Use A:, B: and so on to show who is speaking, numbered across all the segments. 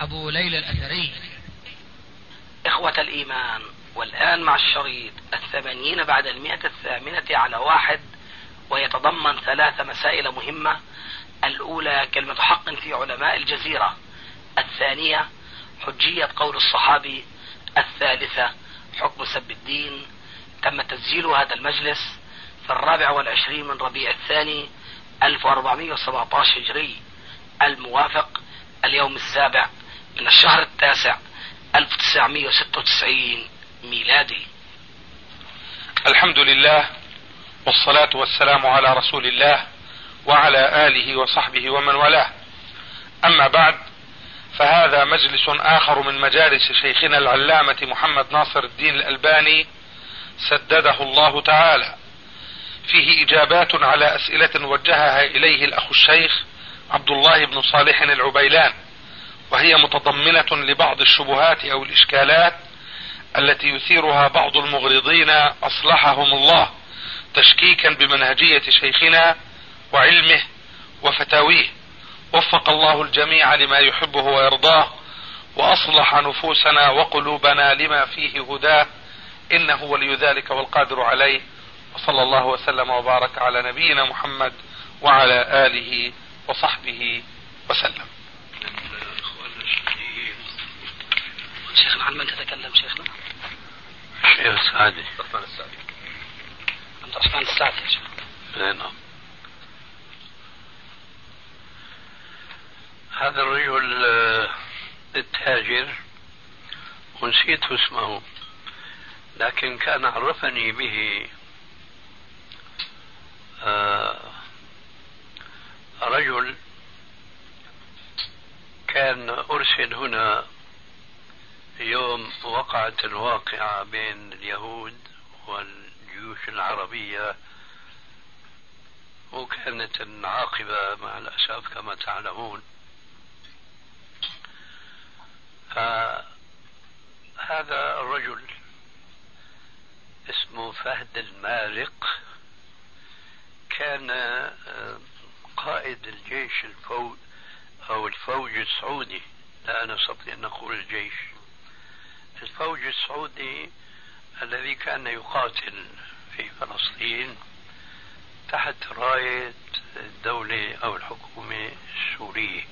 A: أبو ليلى الأثري.
B: إخوة الإيمان والآن مع الشريط الثمانين بعد المئة الثامنة على واحد ويتضمن ثلاث مسائل مهمة. الأولى كلمة حق في علماء الجزيرة. الثانية حجية قول الصحابي. الثالثة حكم سب الدين. تم تسجيل هذا المجلس في الرابع والعشرين من ربيع الثاني 1417 هجري. الموافق اليوم السابع من الشهر التاسع 1996 ميلادي.
C: الحمد لله والصلاة والسلام على رسول الله وعلى آله وصحبه ومن والاه. أما بعد فهذا مجلس آخر من مجالس شيخنا العلامة محمد ناصر الدين الألباني سدده الله تعالى. فيه إجابات على أسئلة وجهها إليه الأخ الشيخ عبد الله بن صالح العبيلان. وهي متضمنة لبعض الشبهات أو الإشكالات التي يثيرها بعض المغرضين أصلحهم الله تشكيكا بمنهجية شيخنا وعلمه وفتاويه. وفق الله الجميع لما يحبه ويرضاه وأصلح نفوسنا وقلوبنا لما فيه هداه. إنه ولي ذلك والقادر عليه. وصلى الله وسلم وبارك على نبينا محمد وعلى آله وصحبه وسلم.
B: شيخنا عن من تتكلم شيخنا؟
D: الشيخ السعدي
C: عثمان السعدي.
B: عبد الرحمن السعدي يا شيخ.
D: نعم. هذا الرجل آه، التاجر ونسيت اسمه لكن كان عرفني به آه، رجل كان أرسل هنا يوم وقعت الواقعة بين اليهود والجيوش العربية وكانت العاقبة مع الأسف كما تعلمون. فهذا الرجل اسمه فهد المارق كان آه، قائد الجيش الفوج أو الفوج السعودي. لا نستطيع أن نقول الجيش. الفوج السعودي الذي كان يقاتل في فلسطين تحت راية الدولة أو الحكومة السورية.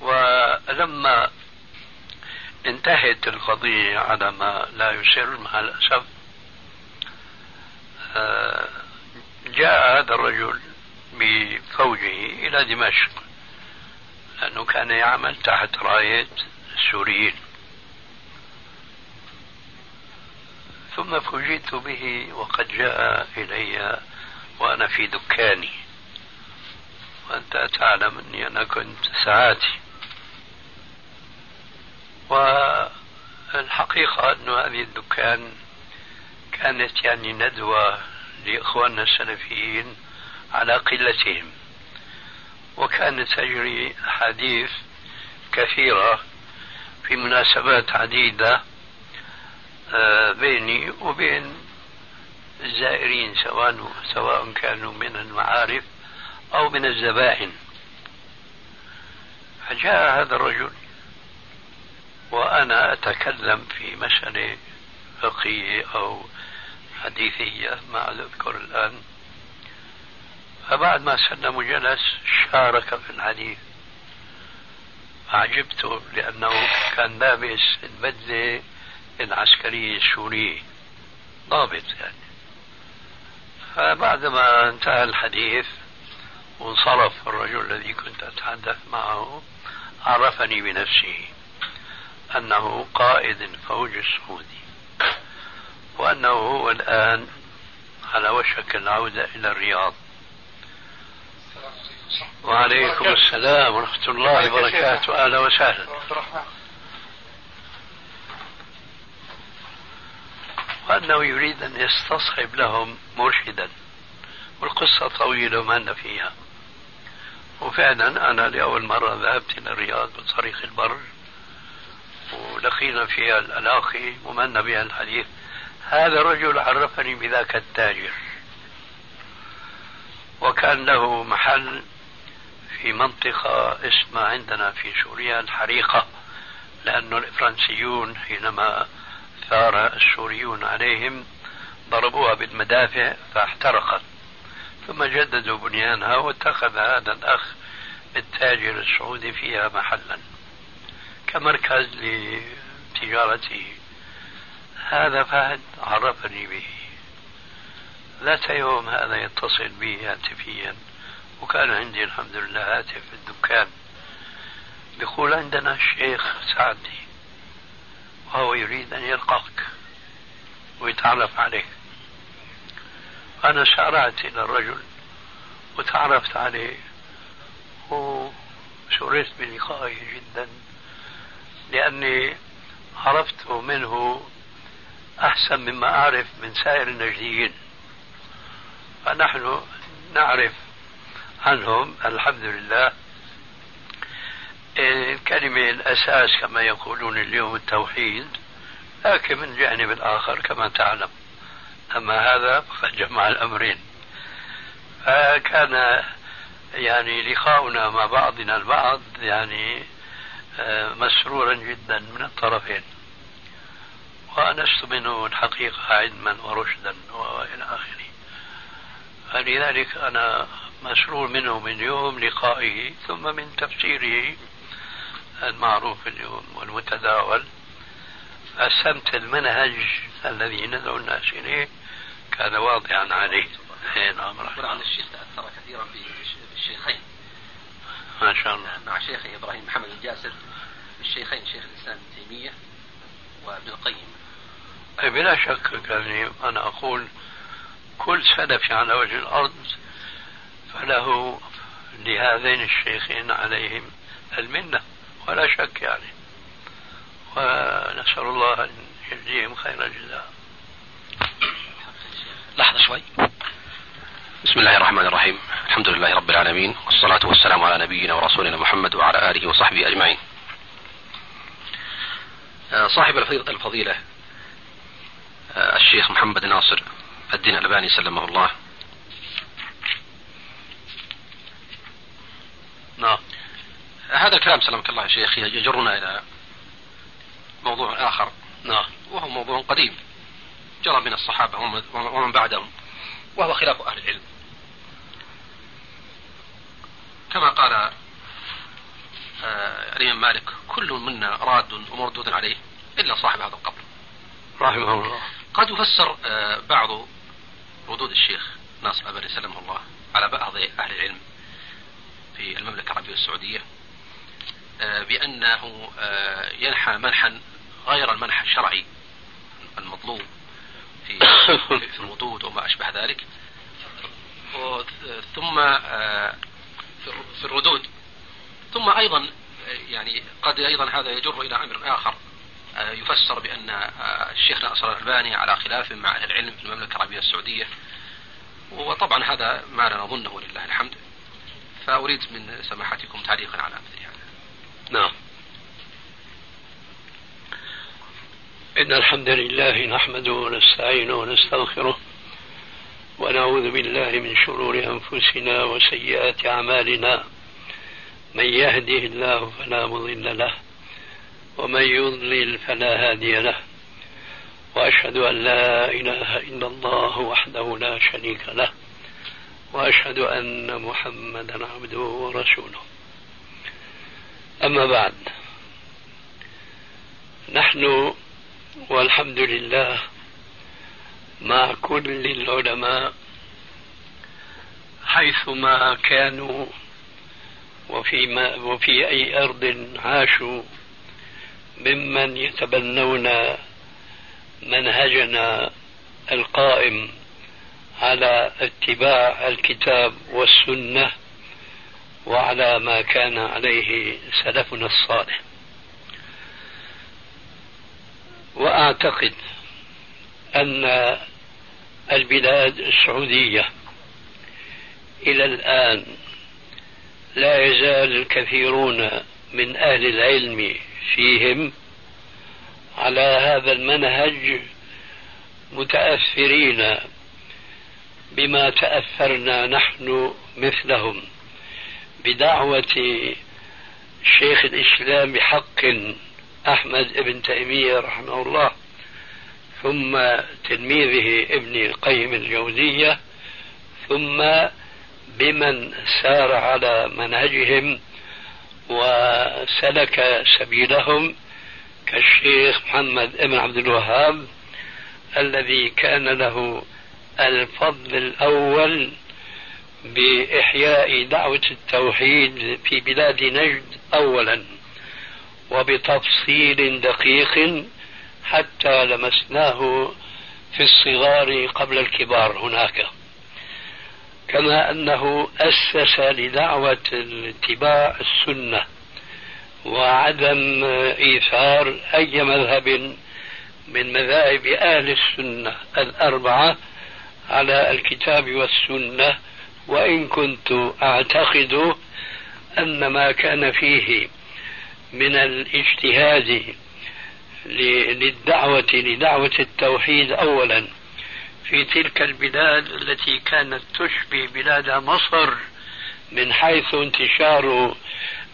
D: ولما انتهت القضية على ما لا يسر مع الأسف آه، جاء هذا الرجل بفوجه إلى دمشق لأنه كان يعمل تحت راية السوريين. ثم فوجئت به وقد جاء إلي وأنا في دكاني. وأنت تعلم أني أنا كنت ساعاتي. والحقيقة أن هذه الدكان كانت يعني ندوة لإخواننا السلفيين على قلتهم. وكانت تجري أحاديث كثيرة في مناسبات عديدة آه، بيني وبين الزائرين سواء سواء كانوا من المعارف أو من الزبائن فجاء هذا الرجل وأنا أتكلم في مسألة فقهية أو حديثية ما أذكر الآن. فبعد ما سلم وجلس شارك في الحديث. أعجبته لأنه كان لابس البدلة العسكرية السورية. ضابط يعني. فبعدما انتهى الحديث وانصرف الرجل الذي كنت أتحدث معه عرفني بنفسه أنه قائد الفوج السعودي وأنه هو الآن على وشك العودة إلى الرياض. وعليكم السلام ورحمة الله وبركاته. أهلا وسهلا. وأنه يريد أن يستصحب لهم مرشدا والقصة طويلة وما أن فيها. وفعلا أنا لأول مرة ذهبت إلى الرياض بطريق البر ولقينا فيها الألاقي ومن بها الحديث. هذا الرجل عرفني بذاك التاجر وكان له محل في منطقة اسمها عندنا في سوريا الحريقة لأن الفرنسيون حينما ثار السوريون عليهم ضربوها بالمدافع فاحترقت. ثم جددوا بنيانها واتخذ هذا الأخ التاجر السعودي فيها محلا كمركز لتجارته. هذا فهد عرفني به. ذات يوم هذا يتصل بي هاتفيا. وكان عندي الحمد لله هاتف في الدكان. بيقول عندنا الشيخ سعدي وهو يريد أن يلقاك ويتعرف عليك. أنا سأرعت إلى الرجل وتعرفت عليه وسررت بلقائه جدا لأني عرفت منه أحسن مما أعرف من سائر النجديين فنحن نعرف عنهم الحمد لله الكلمة الأساس كما يقولون اليوم التوحيد لكن من جانب آخر كما تعلم. أما هذا فقد جمع الأمرين. فكان يعني لقاؤنا مع بعضنا البعض يعني آه، مسرورا جدا من الطرفين. وأنست منه الحقيقة علما ورشدا وإلى آخره. فلذلك أنا مسرور منه من يوم لقائه ثم من تفسيره المعروف اليوم والمتداول. قسمت المنهج الذي ندعو الناس إليه كان واضحا عليه.
E: اي نعم عن الشيخ تأثر كثيرا بالشيخين
D: ما شاء الله.
E: مع شيخه إبراهيم محمد الجاسر الشيخين شيخ الإسلام ابن تيمية وابن القيم.
D: بلا شك يعني أنا أقول كل سلف على وجه الأرض فله لهذين الشيخين عليهم المنة ولا شك يعني. ونسأل الله أن يجزيهم خير الجزاء
E: لحظة شوي. بسم الله الرحمن الرحيم. الحمد لله رب العالمين والصلاة والسلام على نبينا ورسولنا محمد وعلى آله وصحبه أجمعين. آه، صاحب الفضيلة آه، الشيخ محمد ناصر الدين الألباني سلمه الله.
D: نعم.
E: هذا الكلام سلمك الله يا شيخ يجرنا إلى موضوع آخر.
D: نعم.
E: وهو موضوع قديم. جرى من الصحابة ومن بعدهم وهو خلاف أهل العلم. كما قال آه الإمام مالك كل منا راد ومردود عليه إلا صاحب هذا القبر.
D: رحمه الله.
E: قد يفسر آه بعض ردود الشيخ ناصر أبري سلمه الله على بعض أهل العلم. في المملكة العربية السعودية آه بأنه آه ينحى منحا غير المنح الشرعي المطلوب في في الردود وما أشبه ذلك. ثم آه، في الردود. ثم أيضا يعني قد أيضا هذا يجر إلى أمر آخر يفسر بأن الشيخ ناصر الألباني على خلاف مع أهل العلم في المملكة العربية السعودية. وطبعا هذا ما لا نظنه لله الحمد. فأريد من سماحتكم تعليقا على مثل هذا.
D: نعم. إن الحمد لله نحمده ونستعينه ونستغفره ونعوذ بالله من شرور أنفسنا وسيئات أعمالنا. من يهده الله فلا مضل له ومن يضلل فلا هادي له. وأشهد أن لا إله إلا الله وحده لا شريك له. وأشهد أن محمدا عبده ورسوله. أما بعد نحن والحمد لله مع كل العلماء حيثما كانوا وفيما وفي أي أرض عاشوا ممن يتبنون منهجنا القائم على اتباع الكتاب والسنة وعلى ما كان عليه سلفنا الصالح. وأعتقد أن البلاد السعودية إلى الآن لا يزال الكثيرون من أهل العلم فيهم على هذا المنهج متأثرين بما تأثرنا نحن مثلهم بدعوة شيخ الإسلام بحق أحمد ابن تيمية رحمه الله ثم تلميذه ابن القيم الجوزية ثم بمن سار على منهجهم وسلك سبيلهم كالشيخ محمد بن عبد الوهاب الذي كان له الفضل الأول بإحياء دعوة التوحيد في بلاد نجد أولا وبتفصيل دقيق حتى لمسناه في الصغار قبل الكبار هناك. كما أنه أسس لدعوة اتباع السنة وعدم إيثار أي مذهب من مذاهب أهل السنة الأربعة على الكتاب والسنة وإن كنت أعتقد أن ما كان فيه من الاجتهاد للدعوة لدعوة التوحيد أولا في تلك البلاد التي كانت تشبه بلاد مصر من حيث انتشار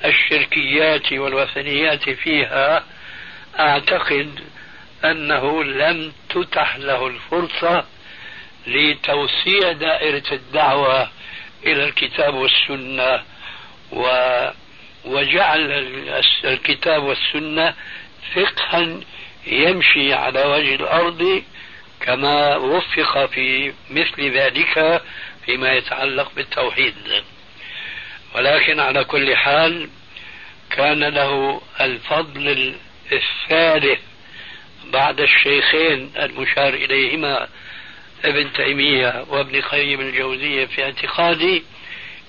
D: الشركيات والوثنيات فيها أعتقد أنه لم تتح له الفرصة لتوسيع دائرة الدعوة إلى الكتاب والسنة و وجعل الكتاب والسنة فقها يمشي على وجه الأرض كما وفق في مثل ذلك فيما يتعلق بالتوحيد. ولكن على كل حال كان له الفضل الثالث بعد الشيخين المشار إليهما ابن تيمية وابن قيم الجوزية في اعتقادي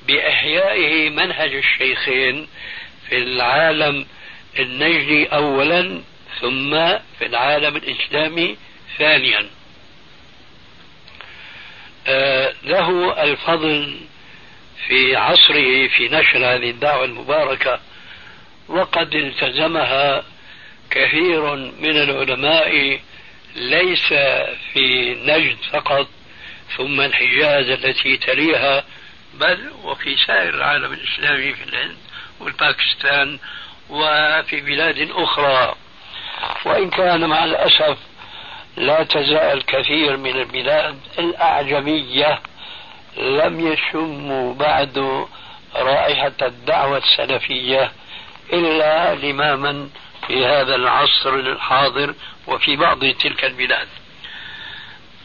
D: بإحيائه منهج الشيخين في العالم النجدي أولا ثم في العالم الإسلامي ثانيا. آه، له الفضل في عصره في نشر هذه الدعوة المباركة وقد التزمها كثير من العلماء ليس في نجد فقط ثم الحجاز التي تليها بل وفي سائر العالم الإسلامي في الهند والباكستان وفي بلاد أخرى. وإن كان مع الأسف لا تزال كثير من البلاد الأعجمية لم يشموا بعد رائحة الدعوة السلفية إلا لماما في هذا العصر الحاضر وفي بعض تلك البلاد.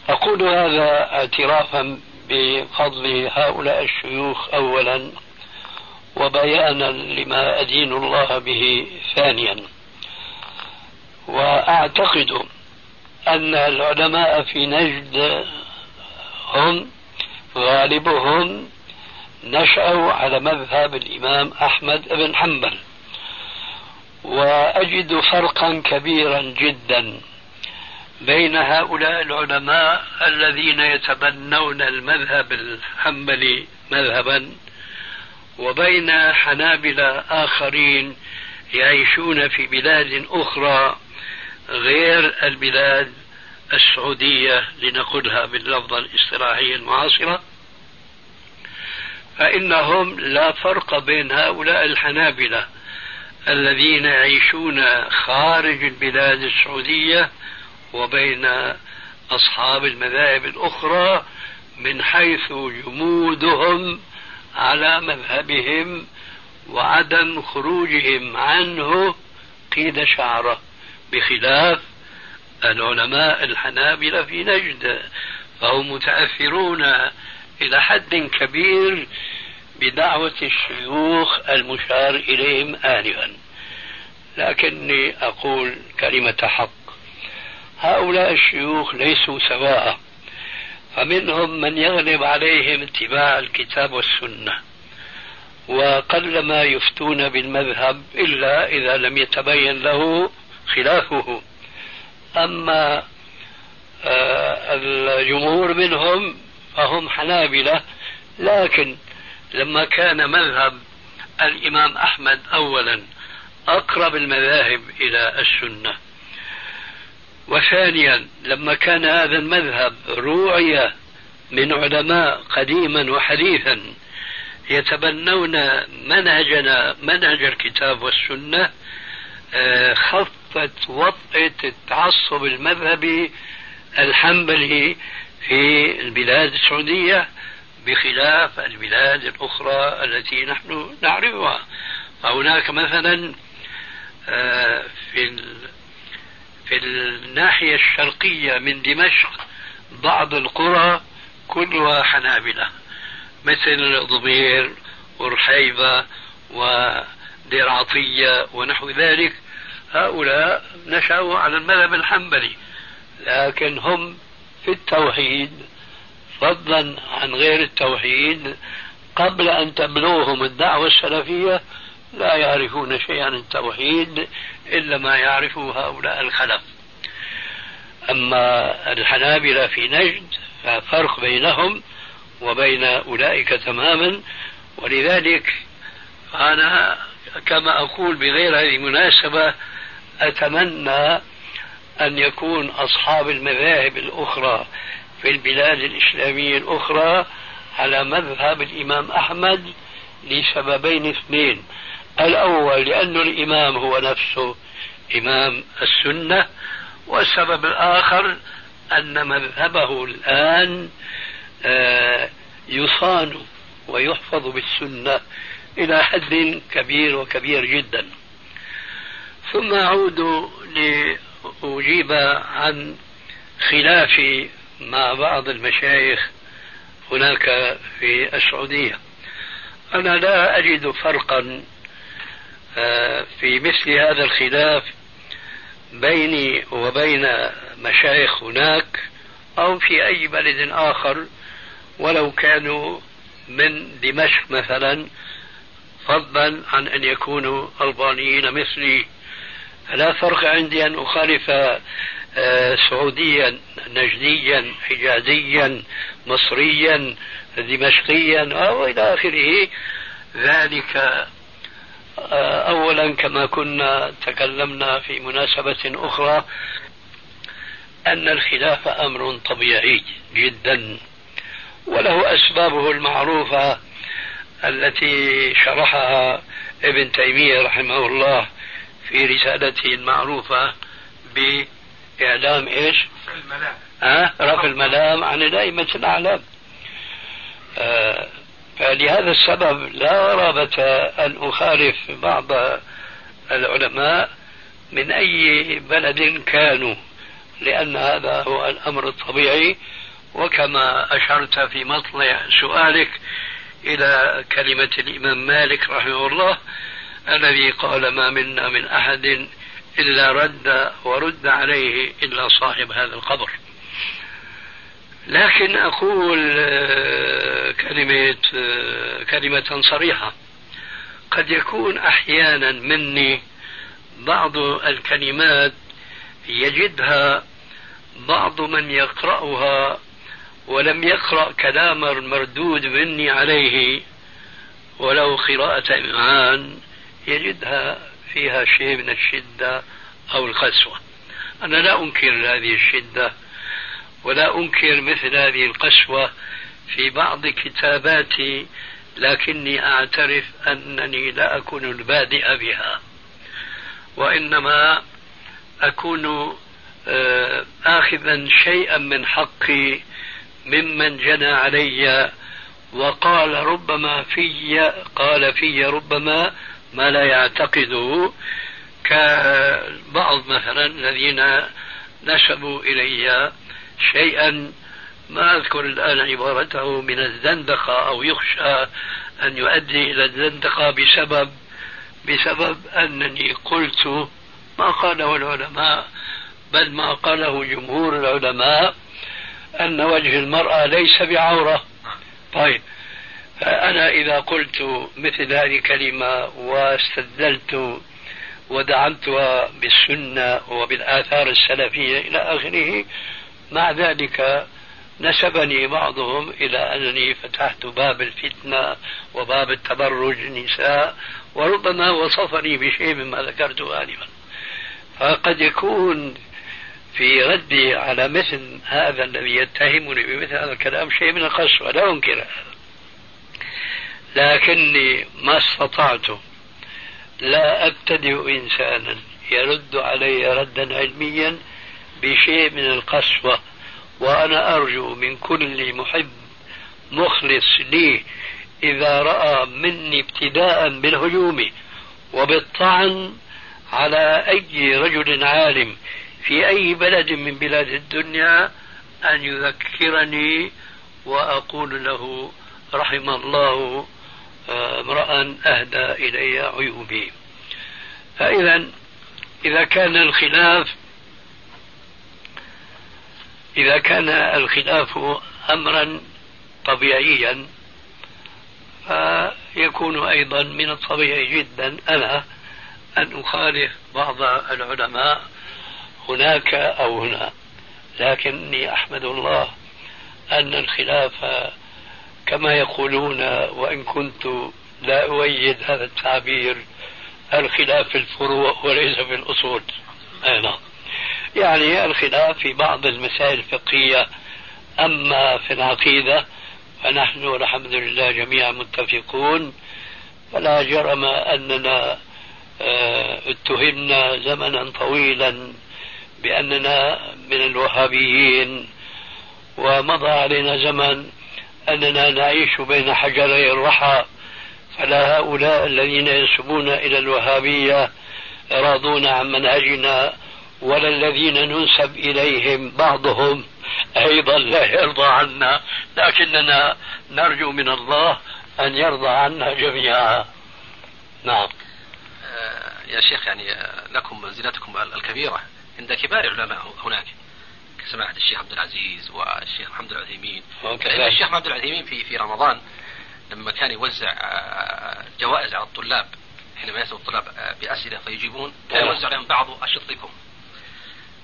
D: أقول هذا اعترافا بفضل هؤلاء الشيوخ أولا وبيانا لما أدين الله به ثانيا. وأعتقد أن العلماء في نجد هم غالبهم نشأوا على مذهب الإمام أحمد بن حنبل. وأجد فرقا كبيرا جدا بين هؤلاء العلماء الذين يتبنون المذهب الحنبلي مذهبا وبين حنابلة آخرين يعيشون في بلاد أخرى غير البلاد السعودية لنقولها باللفظة الاصطلاحية المعاصرة. فإنهم لا فرق بين هؤلاء الحنابلة. الذين يعيشون خارج البلاد السعودية وبين أصحاب المذاهب الأخرى من حيث جمودهم على مذهبهم وعدم خروجهم عنه قيد شعرة بخلاف العلماء الحنابلة في نجد فهم متأثرون إلى حد كبير بدعوة الشيوخ المشار إليهم آنفا. لكني أقول كلمة حق. هؤلاء الشيوخ ليسوا سواء فمنهم من يغلب عليهم اتباع الكتاب والسنة. وقلما يفتون بالمذهب إلا إذا لم يتبين له خلافه. أما آه، الجمهور منهم فهم حنابلة لكن لما كان مذهب الإمام أحمد أولا أقرب المذاهب إلى السنة. وثانيا لما كان هذا المذهب روعي من علماء قديما وحديثا يتبنون منهجنا منهج الكتاب والسنة آه، خفت وطئة التعصب المذهبي الحنبلي في البلاد السعودية بخلاف البلاد الأخرى التي نحن نعرفها. فهناك مثلا آه، في في الناحية الشرقية من دمشق بعض القرى كلها حنابلة مثل ضمير ورحيبة ودير عطية ونحو ذلك. هؤلاء نشأوا على المذهب الحنبلي لكن هم في التوحيد فضلا عن غير التوحيد قبل أن تبلغهم الدعوة السلفية لا يعرفون شيئا عن التوحيد إلا ما يعرفه هؤلاء الخلف. أما الحنابلة في نجد ففرق بينهم وبين أولئك تماما. ولذلك أنا كما أقول بغير هذه المناسبة أتمنى أن يكون أصحاب المذاهب الأخرى في البلاد الإسلامية الأخرى على مذهب الإمام أحمد لسببين اثنين. الأول لأن الإمام هو نفسه إمام السنة والسبب الآخر أن مذهبه الآن آه، يصان ويحفظ بالسنة إلى حد كبير وكبير جدا. ثم أعود لأجيب عن خلافي مع بعض المشايخ هناك في السعودية. أنا لا أجد فرقا آه، في مثل هذا الخلاف بيني وبين مشايخ هناك أو في أي بلد آخر ولو كانوا من دمشق مثلا فضلا عن أن يكونوا ألبانيين مثلي. لا فرق عندي أن أخالف سعوديا نجديا حجازيا مصريا دمشقيا أو إلى آخره. ذلك آه، أولا كما كنا تكلمنا في مناسبة أخرى أن الخلاف أمر طبيعي جدا وله أسبابه المعروفة التي شرحها ابن تيمية رحمه الله في رسالته المعروفة بإعلام إيش؟ الملام؟ رفع الملام عن الأئمة الأعلام آه فلهذا السبب لا رغبة أن أخالف بعض العلماء من أي بلد كانوا لأن هذا هو الأمر الطبيعي وكما أشرت في مطلع سؤالك إلى كلمة الإمام مالك رحمه الله الذي قال ما منا من أحد إلا رد ورد عليه إلا صاحب هذا القبر. لكن أقول آه، كلمة آه، كلمة صريحة. قد يكون أحيانا مني بعض الكلمات يجدها بعض من يقرأها ولم يقرأ كلام المردود مني عليه ولو قراءة إمعان يجدها فيها شيء من الشدة أو القسوة. أنا لا أنكر هذه الشدة ولا أنكر مثل هذه القسوة في بعض كتاباتي لكني أعترف أنني لا أكون البادئ بها وإنما أكون آه، آخذا شيئا من حقي ممن جنى علي وقال ربما في قال في ربما ما لا يعتقده كبعض مثلا الذين نسبوا إلي شيئا. ما أذكر الآن عبارته من الزندقة أو يخشى أن يؤدي إلى الزندقة بسبب بسبب أنني قلت ما قاله العلماء بل ما قاله جمهور العلماء أن وجه المرأة ليس بعورة. طيب. فأنا إذا قلت مثل هذه الكلمة واستدلت ودعمتها بالسنة وبالآثار السلفية إلى آخره مع ذلك نسبني بعضهم إلى أنني فتحت باب الفتنة وباب التبرج النساء وربما وصفني بشيء مما ذكرته آنفا. فقد يكون في ردي على مثل هذا الذي يتهمني بمثل هذا الكلام شيء من القسوة لا أنكر هذا. لكني ما استطعت. لا أبتدئ إنسانا. يرد علي ردا علميا بشيء من القسوة وأنا أرجو من كل محب مخلص لي إذا رأى مني ابتداء بالهجوم وبالطعن على أي رجل عالم في أي بلد من بلاد الدنيا أن يذكرني وأقول له رحم الله امرأ أهدى إلي عيوبي. فإذا إذا كان الخلاف إذا كان الخلاف أمرا طبيعيا فيكون أيضا من الطبيعي جدا أنا أن أخالف بعض العلماء هناك أو هنا. لكني أحمد الله أن الخلاف كما يقولون وإن كنت لا أؤيد هذا التعبير الخلاف في الفروع وليس في الأصول. أي نعم. يعني الخلاف في بعض المسائل الفقهية. أما في العقيدة فنحن والحمد لله جميعا متفقون. فلا جرم أننا آه، اتهمنا زمنا طويلا بأننا من الوهابيين ومضى علينا زمن أننا نعيش بين حجري الرحى فلا هؤلاء الذين ينسبون إلى الوهابية راضون عن منهجنا ولا الذين ننسب إليهم بعضهم أيضا لا يرضى عنا لكننا نرجو من الله أن يرضى عنا جميعا. نعم.
E: آه، يا شيخ يعني آه، لكم منزلتكم الكبيرة عند كبار العلماء هناك. كسماحة الشيخ عبد العزيز والشيخ محمد العثيمين. الشيخ محمد العثيمين في في رمضان لما كان يوزع آه، جوائز على الطلاب حينما يسأل الطلاب بأسئلة فيجيبون كان يوزع عليهم بعض أشرطكم.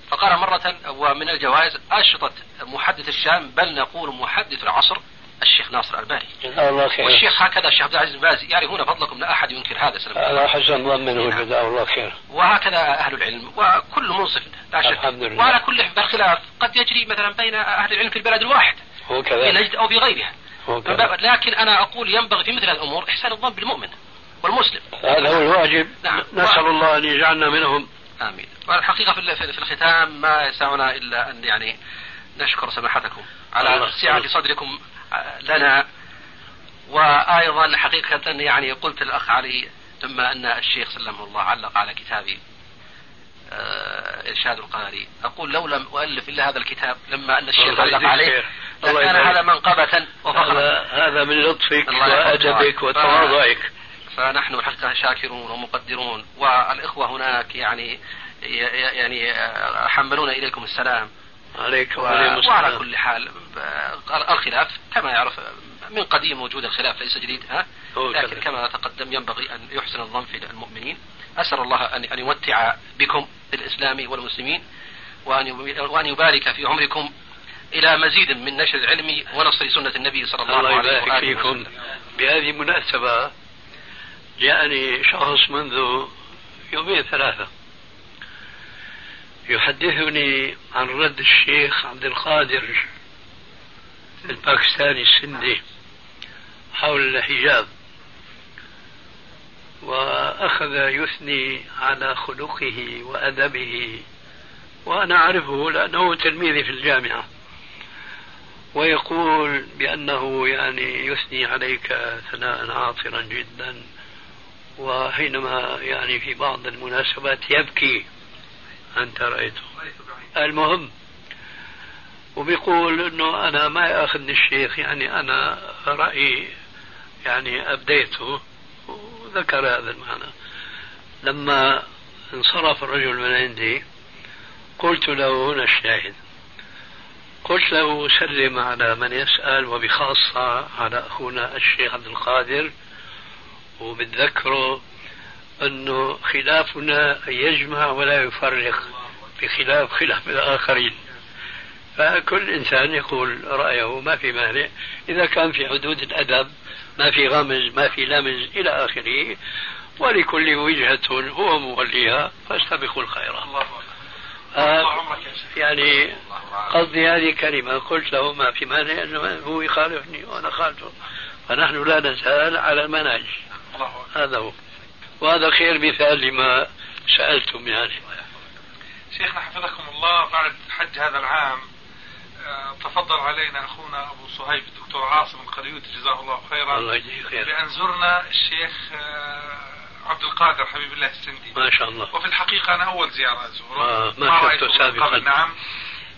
E: فقال مرة ومن الجوائز أشرطة محدث الشام بل نقول محدث العصر الشيخ ناصر الألباني.
D: جزاه الله خير.
E: والشيخ هكذا الشيخ عبد العزيز باز يعرفون فضلكم لا أحد ينكر هذا
D: سلام هذا حسن ظن منه جزاه الله خير.
E: وهكذا أهل العلم وكل منصف لا شك. الحمد لله. وعلى كل الخلاف قد يجري مثلا بين أهل العلم في البلد الواحد
D: هو كذلك.
E: في نجد أو في غيرها. لكن أنا أقول ينبغي في مثل هذه الأمور إحسان الظن بالمؤمن والمسلم.
D: هذا هو الواجب. نعم. نسأل الله أن يجعلنا منهم.
E: آمين. والحقيقة في الختام ما يسعنا إلا أن يعني نشكر سماحتكم على سعة صدركم. لنا. وأيضا حقيقة يعني قلت الأخ علي لما أن الشيخ سلمه الله علق على كتابي آه، إرشاد القاري. أقول لو لم أؤلف إلا هذا الكتاب لما أن الشيخ علق عليه لكان هذا منقبة
D: وفخرا هذا من لطفك وأدبك وتواضعك.
E: فنحن الحقيقة شاكرون ومقدرون. والإخوة هناك يعني يعني حملون إليكم السلام.
D: عليك
E: وعلى, وعلى كل حال الخلاف كما يعرف من قديم وجود الخلاف ليس جديد ها؟ لكن كما تقدم ينبغي أن يحسن الظن في المؤمنين. أسأل الله أن يمتع بكم بالإسلام والمسلمين وأن يبارك في عمركم إلى مزيد من نشر العلم ونصر سنة النبي صلى الله, الله عليه وسلم فيكم.
D: بهذه المناسبة جاءني شخص منذ يومين ثلاثة. يحدثني عن رد الشيخ عبد القادر الباكستاني السندي حول الحجاب. وأخذ يثني على خلقه وأدبه وأنا أعرفه لأنه تلميذي في الجامعة. ويقول بأنه يعني يثني عليك ثناء عاطرا جدا وحينما يعني في بعض المناسبات يبكي. أنت رأيته. المهم وبيقول إنه أنا ما يأخذني الشيخ يعني أنا رأيي يعني أبديته وذكر هذا المعنى. لما انصرف الرجل من عندي قلت له هنا الشاهد. قلت له سلم على من يسأل وبخاصة على أخونا الشيخ عبد القادر وبتذكره أنه خلافنا يجمع ولا يفرق بخلاف خلاف الآخرين. فكل إنسان يقول رأيه ما في مانع. إذا كان في حدود الأدب ما في غمز ما في لمز إلى آخره ولكل وجهة هو موليها فاستبقوا الخيرات آه يعني قصدي هذه كلمة قلت له ما في مانع أنه هو يخالفني وأنا خالفه. فنحن لا نزال على المنهج هذا هو. وهذا خير مثال لما سألتم يعني.
C: شيخنا حفظكم الله بعد حج هذا العام آه، تفضل علينا أخونا أبو صهيب الدكتور عاصم القريوتي جزاه الله خيرا.
D: الله يجزيه خير.
C: بان زرنا الشيخ آه، عبد القادر حبيب الله السندي.
D: ما شاء الله.
C: وفي الحقيقة أنا أول زيارة أزوره.
D: آه ما شفته سابقا.
C: نعم.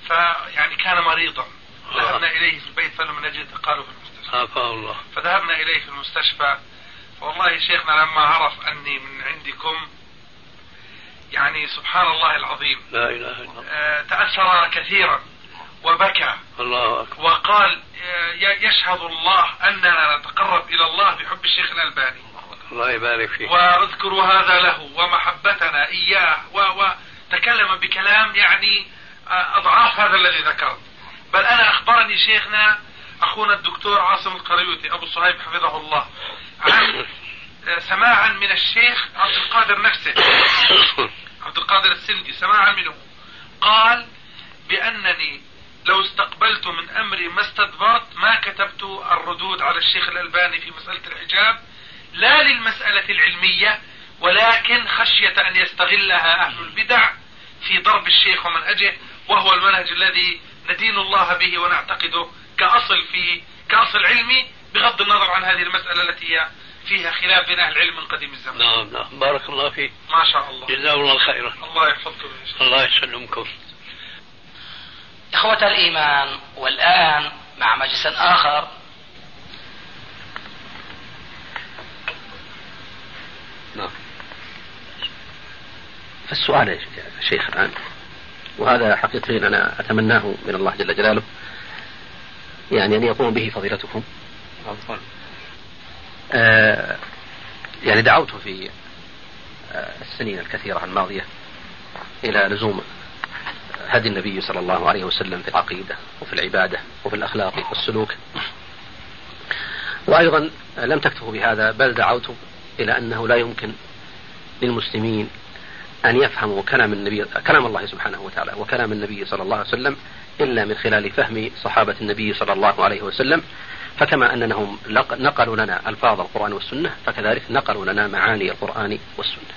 C: فيعني كان مريضا. آه. ذهبنا إليه في البيت فلم نجد قالوا في المستشفى.
D: عافاه الله.
C: فذهبنا إليه في المستشفى. والله شيخنا لما عرف أني من عندكم يعني سبحان الله العظيم
D: لا إله إلا الله.
C: آه تأثر كثيرا وبكى.
D: الله أكبر.
C: وقال آه، يشهد الله أننا نتقرب إلى الله بحب الشيخ الألباني.
D: الله يبارك فيك.
C: وأذكر هذا له ومحبتنا إياه. وتكلم بكلام يعني آه، أضعاف هذا الذي ذكرت. بل أنا أخبرني شيخنا أخونا الدكتور عاصم القريوتي أبو صهيب حفظه الله. عن سماعا من الشيخ عبد القادر نفسه. عبد القادر السندي سماعا منه. قال بأنني لو استقبلت من أمري ما استدبرت ما كتبت الردود على الشيخ الألباني في مسألة الحجاب لا للمسألة العلمية ولكن خشية أن يستغلها أهل البدع في ضرب الشيخ ومنهجه وهو المنهج الذي ندين الله به ونعتقده كأصل في كأصل علمي بغض النظر عن هذه المسألة التي هي فيها خلاف بين أهل العلم من قديم الزمان.
D: نعم نعم بارك الله فيك.
C: ما شاء الله.
D: جزاه الله خيرا.
C: الله يحفظكم.
D: الله يسلمكم.
B: إخوة الإيمان والآن مع مجلس آخر
E: نعم فالسؤال يا شيخ الآن وهذا حقيقة أنا أتمناه من الله جل جلاله يعني أن يقوم به فضيلتكم آه يعني دعوت في آه السنين الكثيرة الماضية إلى لزوم هدي النبي صلى الله عليه وسلم في العقيدة وفي العبادة وفي الأخلاق والسلوك وأيضا لم تكتفوا بهذا بل دعوت إلى أنه لا يمكن للمسلمين أن يفهموا كلام النبي كلام الله سبحانه وتعالى وكلام النبي صلى الله عليه وسلم إلا من خلال فهم صحابة النبي صلى الله عليه وسلم. فكما أنهم نقلوا لنا ألفاظ القرآن والسنة فكذلك نقلوا لنا معاني القرآن والسنة.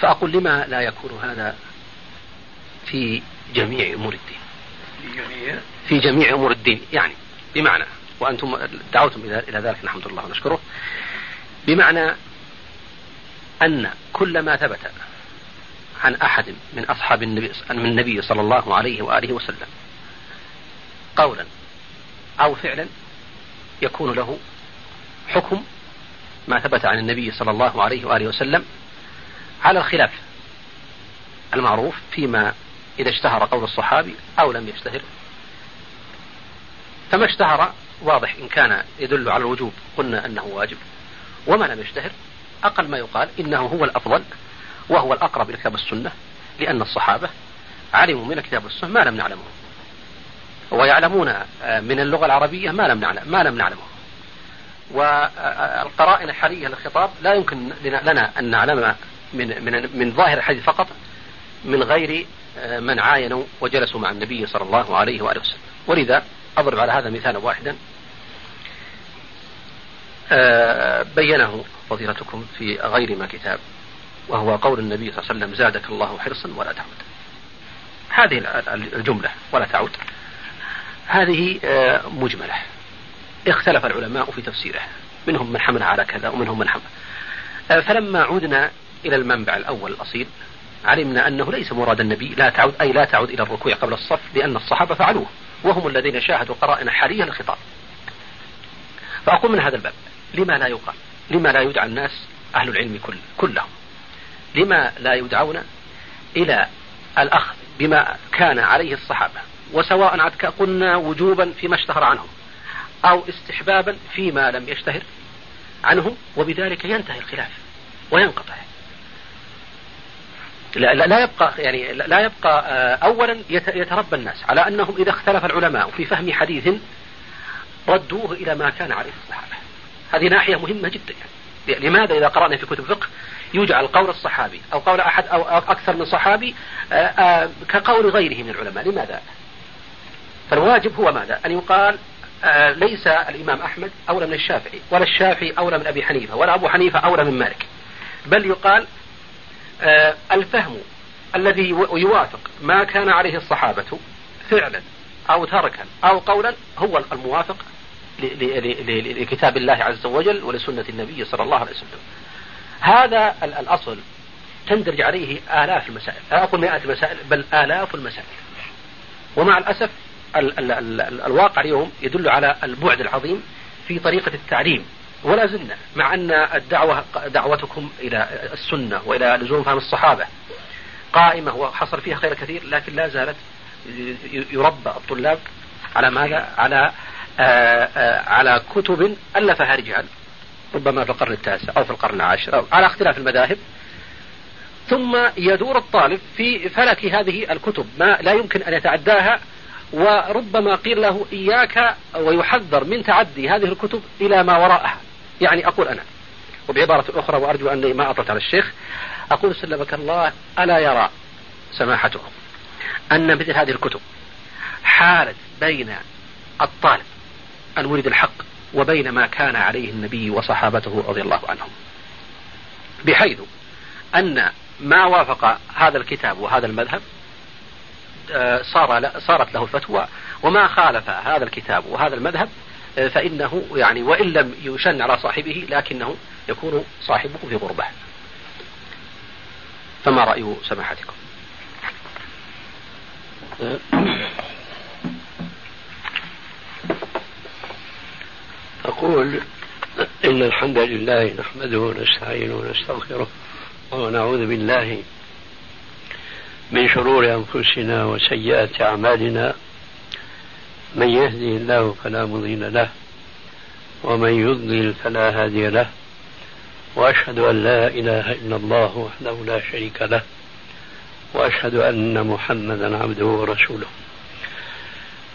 E: فأقول لما لا يكون هذا في جميع أمور الدين؟ في جميع؟ أمور الدين يعني بمعنى وأنتم دعوتم إلى ذلك نحمد الله ونشكره. بمعنى أن كل ما ثبت عن أحد من أصحاب النبي من النبي صلى الله عليه وآله وسلم قولا أو فعلا يكون له حكم ما ثبت عن النبي صلى الله عليه وآله وسلم على الخلاف المعروف فيما إذا اشتهر قول الصحابي أو لم يشتهر. فما اشتهر واضح إن كان يدل على الوجوب قلنا أنه واجب. وما لم يشتهر أقل ما يقال إنه هو الأفضل وهو الأقرب إلى كتاب والسنة لأن الصحابة علموا من الكتاب والسنة ما لم نعلمه. ويعلمون من اللغة العربية ما لم نعلم ما لم نعلمه. والقرائن الحالية للخطاب لا يمكن لنا أن نعلم من من من ظاهر الحديث فقط من غير من عاينوا وجلسوا مع النبي صلى الله عليه وآله وسلم. ولذا أضرب على هذا مثالا واحدا آه، بينه فضيلتكم في غير ما كتاب وهو قول النبي صلى الله عليه وسلم زادك الله حرصا ولا تعود. هذه الجملة ولا تعود. هذه آه، مجملة. اختلف العلماء في تفسيره. منهم من حمل على كذا ومنهم من حمل. آه، فلما عدنا إلى المنبع الأول الأصيل علمنا أنه ليس مراد النبي لا تعود أي لا تعود إلى الركوع قبل الصف لأن الصحابة فعلوه. وهم الذين شاهدوا قرائن حالية للخطاب. فأقول من هذا الباب لما لا يقال؟ لما لا يدعى الناس أهل العلم كل كلهم؟ لما لا يدعون إلى الأخذ بما كان عليه الصحابة؟ وسواء قلنا وجوبا فيما اشتهر عنهم أو استحبابا فيما لم يشتهر عنهم وبذلك ينتهي الخلاف وينقطع لا, لا يبقى يعني لا يبقى آه، اولا يتربى الناس على أنهم إذا اختلف العلماء في فهم حديث ردوه إلى ما كان عليه الصحابة. هذه ناحية مهمة جدا يعني. لماذا إذا قرأنا في كتب الفقه يجعل قول الصحابي أو قول أحد أو أكثر من صحابي آه، آه، كقول غيره من العلماء، لماذا؟ فالواجب هو ماذا؟ أن يقال ليس الإمام أحمد أولى من الشافعي، ولا الشافعي أولى من أبي حنيفة، ولا أبو حنيفة أولى من مالك. بل يقال آه، الفهم الذي يوافق ما كان عليه الصحابة فعلا أو تركا أو قولا هو الموافق لكتاب الله عز وجل ولسنة النبي صلى الله عليه وسلم هذا الأصل تندرج عليه آلاف المسائل لا أقول مئات المسائل بل آلاف المسائل ومع الأسف ال ال ال الواقع اليوم يدل على البعد العظيم في طريقة التعليم ولا زلنا مع أن الدعوة دعوتكم إلى السنة وإلى لزوم فهم الصحابة قائمة وحصل فيها خير كثير لكن لا زالت يربى الطلاب على ماذا؟ على آآ آآ على كتب ألفها رجال ربما في القرن التاسع أو في القرن العاشر أو على اختلاف المذاهب ثم يدور الطالب في فلك هذه الكتب ما لا يمكن أن يتعداها وربما قيل له إياك ويحذر من تعدي هذه الكتب إلى ما وراءها. يعني أقول أنا وبعبارة أخرى وأرجو أني ما أطلت على الشيخ أقول سلمك الله ألا يرى سماحته أن مثل هذه الكتب حالت بين الطالب المريد الحق وبين ما كان عليه النبي وصحابته رضي الله عنهم. بحيث أن ما وافق هذا الكتاب وهذا المذهب صار صارت له الفتوى. وما خالف هذا الكتاب وهذا المذهب فإنه يعني وإن لم يشن على صاحبه لكنه يكون صاحبه في غربة. فما رأي سماحتكم؟
D: أقول إن الحمد لله نحمده ونستعينه ونستغفره ونعوذ بالله من شرور أنفسنا وسيئات أعمالنا من يهدي الله فلا مضل له ومن يضلل فلا هادي له وأشهد أن لا إله إلا الله وحده لا شريك له وأشهد أن محمدا عبده ورسوله.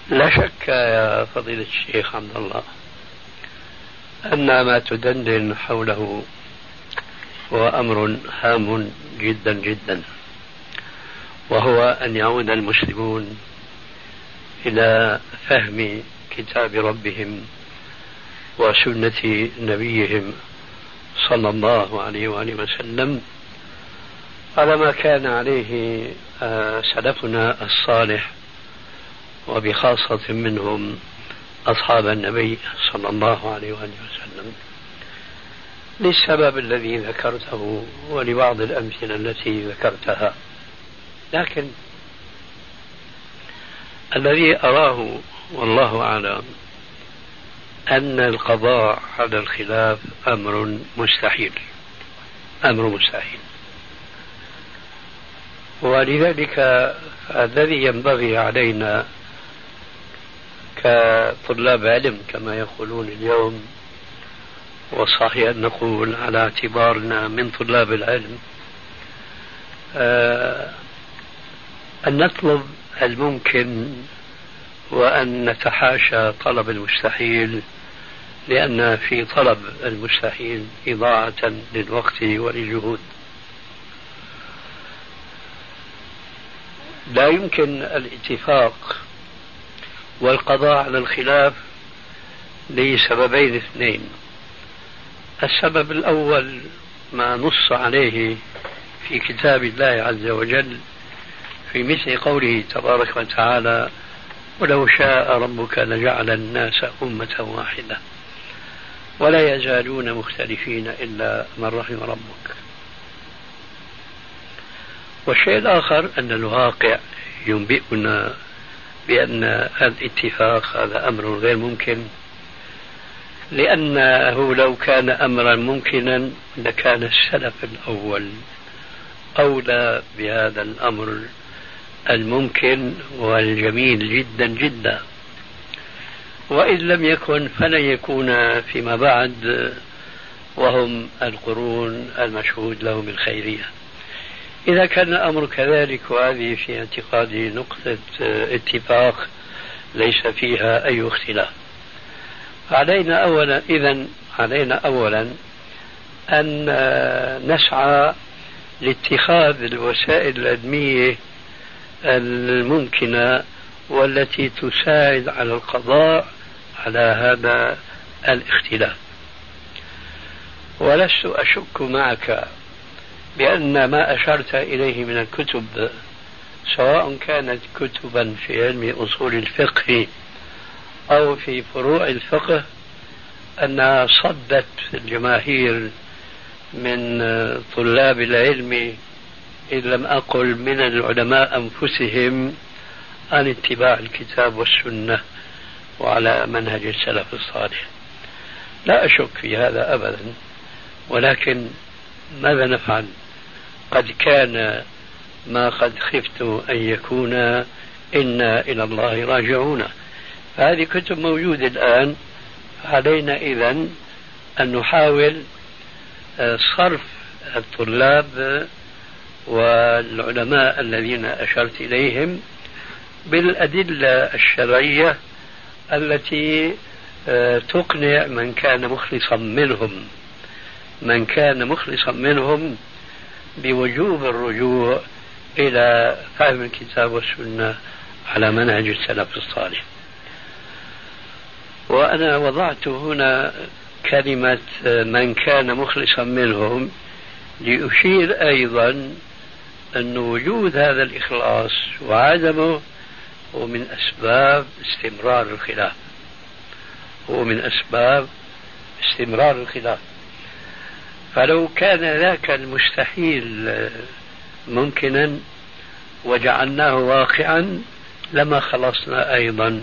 D: لا شك يا فضيلة الشيخ عبد الله أن ما تدندن حوله هو أمر هام جدا جدا. وهو أن يعود المسلمون إلى فهم كتاب ربهم وسنة نبيهم صلى الله عليه وآله وسلم على ما كان عليه آه، سلفنا الصالح وبخاصة منهم أصحاب النبي صلى الله عليه وآله وسلم. للسبب الذي ذكرته ولبعض الأمثلة التي ذكرتها. لكن الذي أراه والله أعلم أن القضاء على الخلاف أمر مستحيل أمر مستحيل. ولذلك الذي ينبغي علينا كطلاب علم كما يقولون اليوم وصحيح أن نقول على اعتبارنا من طلاب العلم آه، أن نطلب الممكن وأن نتحاشى طلب المستحيل لأن في طلب المستحيل إضاعة للوقت وللجهود. لا يمكن الاتفاق والقضاء على الخلاف لسببين اثنين. السبب الأول ما نص عليه في كتاب الله عز وجل في مثل قوله تبارك وتعالى ولو شاء ربك لجعل الناس أمة واحدة ولا يزالون مختلفين إلا من رحم ربك. والشيء الآخر أن الواقع ينبئنا بأن الاتفاق هذا أمر غير ممكن لأنه لو كان أمرا ممكنا لكان السلف الأول أولى بهذا الأمر الممكن والجميل جدا جدا. وإن لم يكن فلن يكون فيما بعد وهم القرون المشهود لهم الخيرية. إذا كان الأمر كذلك وهذه في اعتقادي نقطة اتفاق ليس فيها أي اختلاف. علينا أولا إذا علينا أولا أن نسعى لاتخاذ الوسائل العلمية الممكنة والتي تساعد على القضاء على هذا الاختلاف. ولست أشك معك بأن ما أشرت إليه من الكتب سواء كانت كتبا في علم أصول الفقه أو في فروع الفقه أنها صدت الجماهير من طلاب العلم إن لم أقل من العلماء أنفسهم عن اتباع الكتاب والسنة وعلى منهج السلف الصالح. لا أشك في هذا أبدا ولكن ماذا نفعل؟ قد كان ما قد خفت أن يكون إنا إلى الله راجعون. فهذه كتب موجودة الآن علينا إذا أن نحاول آه، صرف الطلاب والعلماء الذين أشرت إليهم بالأدلة الشرعية التي آه، تقنع من كان مخلصا منهم. من كان مخلصا منهم بوجوب الرجوع إلى فهم الكتاب والسنة على منهج السلف الصالح. وأنا وضعت هنا كلمة من كان مخلصا منهم لأشير أيضا أن وجود هذا الإخلاص وعدمه هو من أسباب استمرار الخلاف. هو من أسباب استمرار الخلاف. فلو كان ذاك المستحيل ممكنا وجعلناه واقعا لما خلصنا أيضا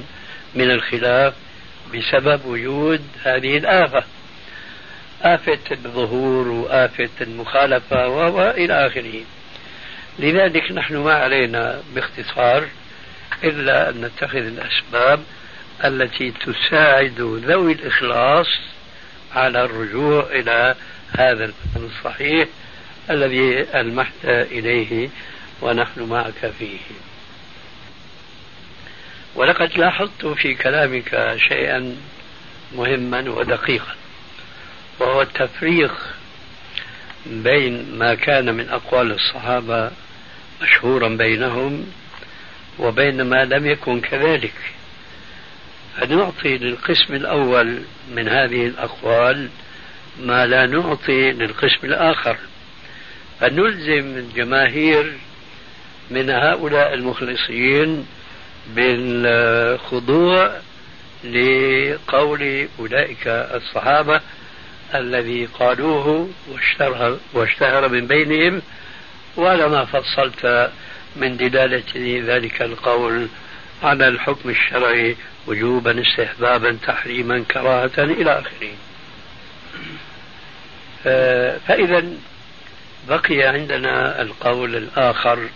D: من الخلاف بسبب وجود هذه الآفة. آفة الظهور وآفة المخالفة وإلى آخره. لذلك نحن ما علينا باختصار إلا أن نتخذ الأسباب التي تساعد ذوي الإخلاص على الرجوع إلى هذا الفهم الصحيح الذي ألمحت إليه ونحن معك فيه. ولقد لاحظت في كلامك شيئا مهما ودقيقا وهو التفريق بين ما كان من أقوال الصحابة مشهورا بينهم وبين ما لم يكن كذلك. فنعطي للقسم الأول من هذه الأقوال ما لا نعطي للقسم الآخر؟ فنلزم الجماهير من هؤلاء المخلصين بالخضوع لقول أولئك الصحابة الذي قالوه واشتهر, واشتهر من بينهم وعلى ما فصلت من دلالة ذلك القول على الحكم الشرعي وجوبا استحبابا تحريما كراهة إلى آخره. فإذا بقي عندنا القول الآخر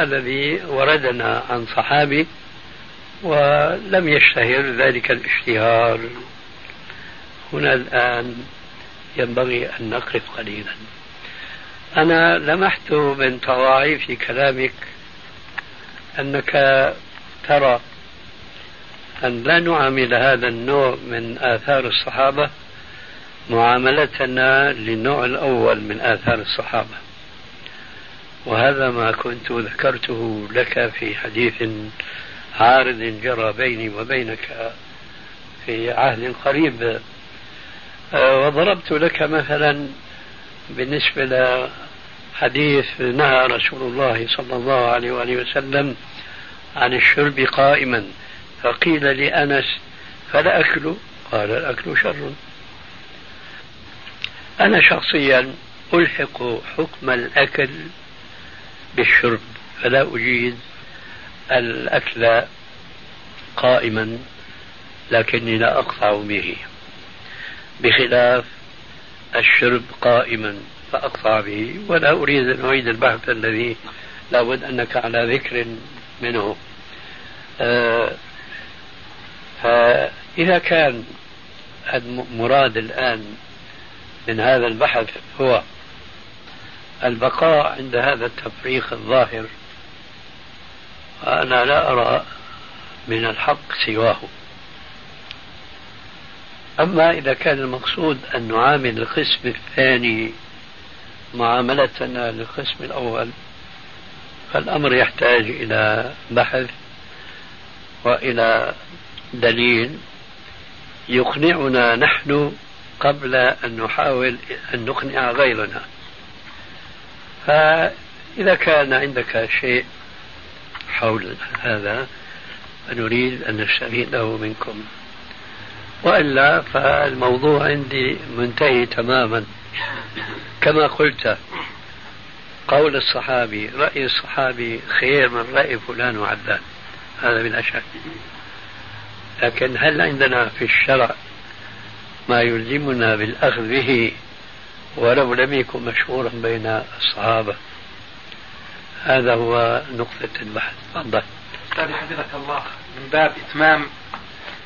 D: الذي وردنا عن صحابي ولم يشتهر ذلك الاشتهار. هنا الآن ينبغي أن نقف قليلا. أنا لمحت من تواعي في كلامك أنك ترى أن لا نعامل هذا النوع من آثار الصحابة معاملتنا للنوع الأول من آثار الصحابة. وهذا ما كنت ذكرته لك في حديث عارض جرى بيني وبينك في عهد قريب. آه، وضربت لك مثلا بالنسبة لحديث نهى رسول الله صلى الله عليه وآله وسلم عن الشرب قائما فقيل لأنس فلا أكل؟ قال الأكل شر. أنا شخصيا ألحق حكم الأكل بالشرب فلا أجيد الأكل قائما لكني لا أقطع به بخلاف الشرب قائما فأقطع به ولا أريد أن أعيد البحث الذي لابد أنك على ذكر منه. آه فإذا كان المراد الآن من هذا البحث هو البقاء عند هذا التفريق الظاهر وأنا لا أرى من الحق سواه. أما إذا كان المقصود أن نعامل القسم الثاني معاملتنا للقسم الأول فالأمر يحتاج إلى بحث وإلى دليل يقنعنا نحن قبل أن نحاول أن نقنع غيرنا. فإذا كان عندك شيء حول هذا فنريد أن نستفيده منكم. وإلا فالموضوع عندي منتهي تماما. كما قلت قول الصحابي رأي الصحابي خير من رأي فلان وعلان هذا بلا شك لكن هل عندنا في الشرع ما يلزمنا بالأخذ به ولو لم يكن مشهورا بين الصحابة؟ هذا هو نقطة البحث. تفضل.
C: حفظك الله من باب إتمام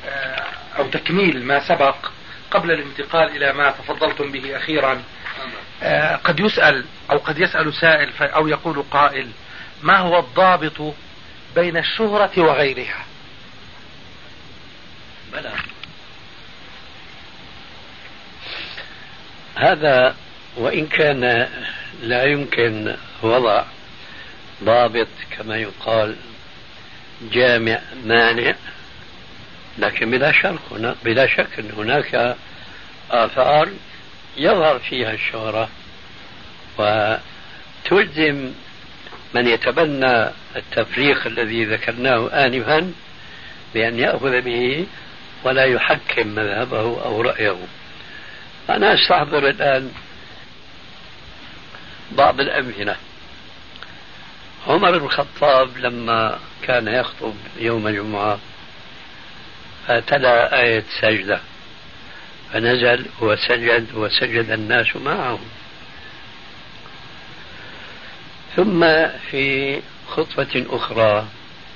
C: آه، أو تكميل ما سبق قبل الانتقال إلى ما تفضلتم به أخيرا. آه، قد يسأل أو قد يسأل سائل أو يقول قائل ما هو الضابط بين الشهرة وغيرها؟
D: بلى. هذا وإن كان لا يمكن وضع ضابط كما يقال جامع مانع لكن بلا شك هنا بلا شك أن هناك آثار يظهر فيها الشهرة وتلزم من يتبنى التفريق الذي ذكرناه آنفا بأن يأخذ به ولا يحكم مذهبه أو رأيه. أنا أستحضر الآن بعض الأمثلة. عمر بن الخطاب لما كان يخطب يوم الجمعة فتلا آية سجدة. فنزل وسجد وسجد الناس معه ثم في خطبة أخرى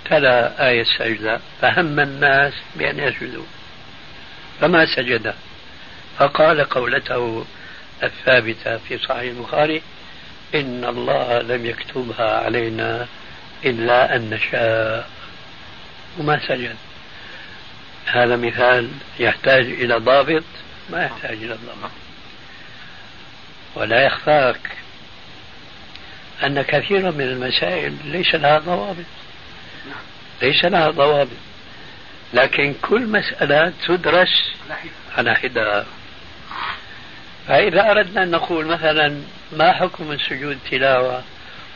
D: تلا آية السجدة فهم الناس بأن يسجدوا. فما سجد؟ فقال قولته الثابتة في صحيح البخاري إن الله لم يكتبها علينا إلا أن نشاء. وما سجد؟ هذا مثال يحتاج إلى ضابط ما يحتاج إلى ضابط. ولا يخفاك أن كثيرا من المسائل ليس لها ضوابط. ليس لها ضوابط. لكن كل مسألة تدرس على حدة فإذا أردنا أن نقول مثلا ما حكم السجود تلاوة؟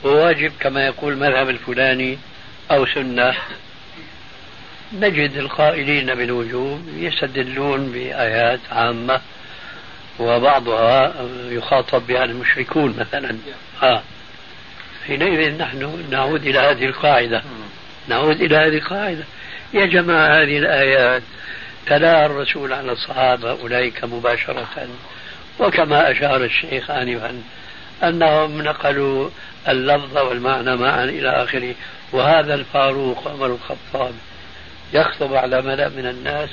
D: وواجب كما يقول المذهب الفلاني أو سنة. نجد القائلين بالوجوب يستدلون بآيات عامة وبعضها يخاطب بها المشركون مثلا. آه. حينئذ نحن نعود إلى هذه القاعدة. نعود إلى هذه القاعدة. يا جماعة هذه الآيات تلا الرسول على الصحابة أولئك مباشرة. وكما أشار الشيخ آنفا أنهم نقلوا اللفظ والمعنى معا إلى آخره. وهذا الفاروق عمر الخطاب يخطب على ملأ من الناس.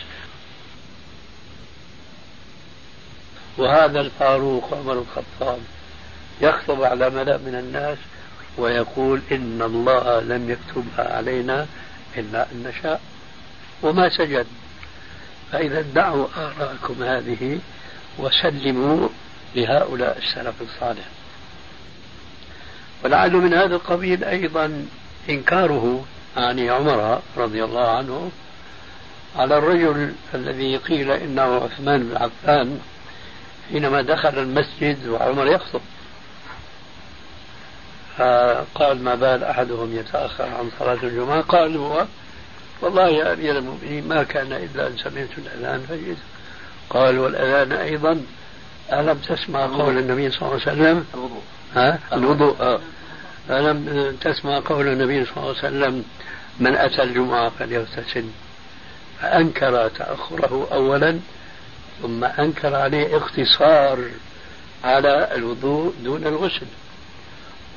D: وهذا الفاروق عمر الخطاب يخطب على ملأ من الناس ويقول إن الله لم يكتبها علينا إلا أن نشاء. وما سجد. فإذا دعوا آراءكم هذه وسلموا لهؤلاء السلف الصالح. ولعل من هذا القبيل أيضا إنكاره عن عمر رضي الله عنه على الرجل الذي قيل إنه عثمان بن عفان حينما دخل المسجد وعمر يخطب. فقال ما بال أحدهم يتأخر عن صلاة الجمعة؟ قال هو والله يا أمير المؤمنين ما كان إلا أن سمعت الأذان فجئت. قال والأذان أيضا ألم تسمع قول النبي صلى الله عليه وسلم؟ الوضوء. ها؟ الوضوء آه. ألم تسمع قول النبي صلى الله عليه وسلم من أتى الجمعة فليغتسل. فأنكر تأخره أولا ثم أنكر عليه اقتصار على الوضوء دون الغسل.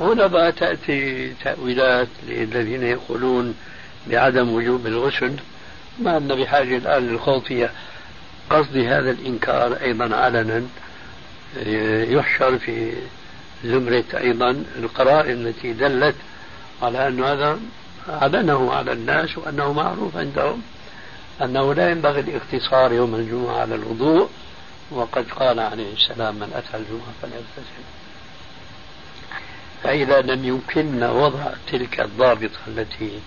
D: هنا بقى تأتي تأويلات للذين يقولون بعدم وجوب الغسل ما أن بحاجة الآن للخوض فيها قصدي هذا الإنكار أيضا علنا يحشر في زمرة أيضا القرائن التي دلت على أن هذا أعلنه على الناس وأنه معروف عندهم أنه لا ينبغي الاقتصار يوم الجمعة على الوضوء وقد قال عليه السلام من أتى الجمعة فليغتسل. فإذا لم يمكننا وضع تلك الضابطة التي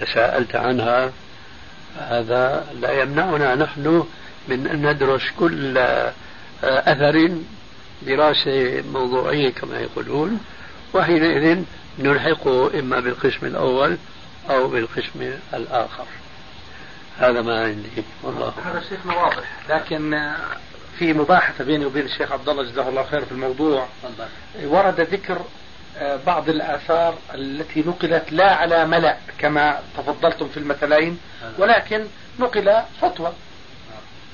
D: تساءلت عنها هذا لا يمنعنا نحن من أن ندرس كل أثر دراسة موضوعية كما يقولون وحينئذ نلحقه إما بالقسم الأول أو بالقسم الآخر. هذا ما عندي. والله.
F: هذا شيخنا واضح لكن في مباحثة بيني وبين الشيخ عبد الله جزاه الله خير في الموضوع ورد ذكر آه، بعض الآثار التي نقلت لا على ملأ كما تفضلتم في المثلين ولكن نقل فتوى.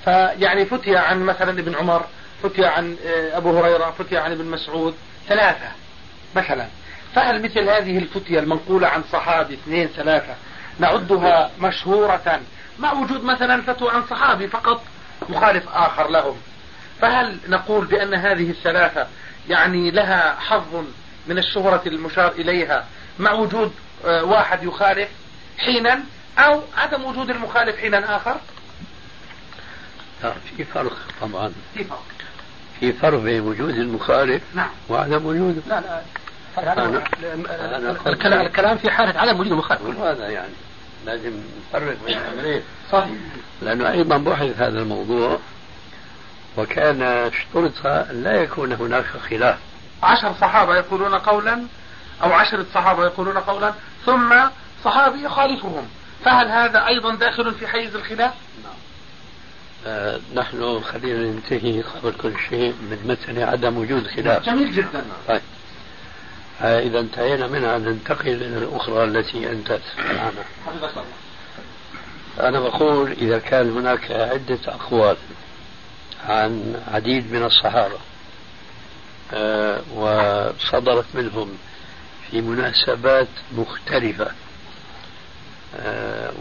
F: فيعني فتي عن مثلا ابن عمر فتي عن آه، أبو هريرة فتي عن ابن مسعود ثلاثة مثلا. فهل مثل هذه الفتية المنقولة عن صحابي اثنين ثلاثة نعدها مشهورة مع وجود مثلا فتوى عن صحابي فقط مخالف آخر لهم؟ فهل نقول بأن هذه الثلاثة يعني لها حظ من الشهرة المشار إليها مع وجود آه، واحد يخالف حينا أو عدم وجود المخالف حينا آخر؟
D: لا في فرق طبعا. في فرق في فرق بين وجود المخالف نعم. وعدم وجوده. لا لا.
G: أنا الكلام, الكلام في حالة عدم وجود المخالف.
D: هذا يعني لازم نفرق بين الأمرين. صحيح. لأنه أيضا بحث هذا الموضوع وكان اشترط لا يكون هناك خلاف.
F: عشر صحابة يقولون قولا أو عشرة صحابة يقولون قولا ثم صحابي يخالفهم. فهل هذا أيضا داخل في حيز الخلاف؟ نعم.
D: آه نحن خلينا ننتهي قبل كل شيء من مثل عدم وجود خلاف.
F: جميل جدا.
D: طيب. آه إذا انتهينا منها ننتقل إلى الأخرى التي أنت تسأل عنها أنا بقول إذا كان هناك عدة أقوال عن عديد من الصحابة آه، وصدرت منهم في مناسبات مختلفة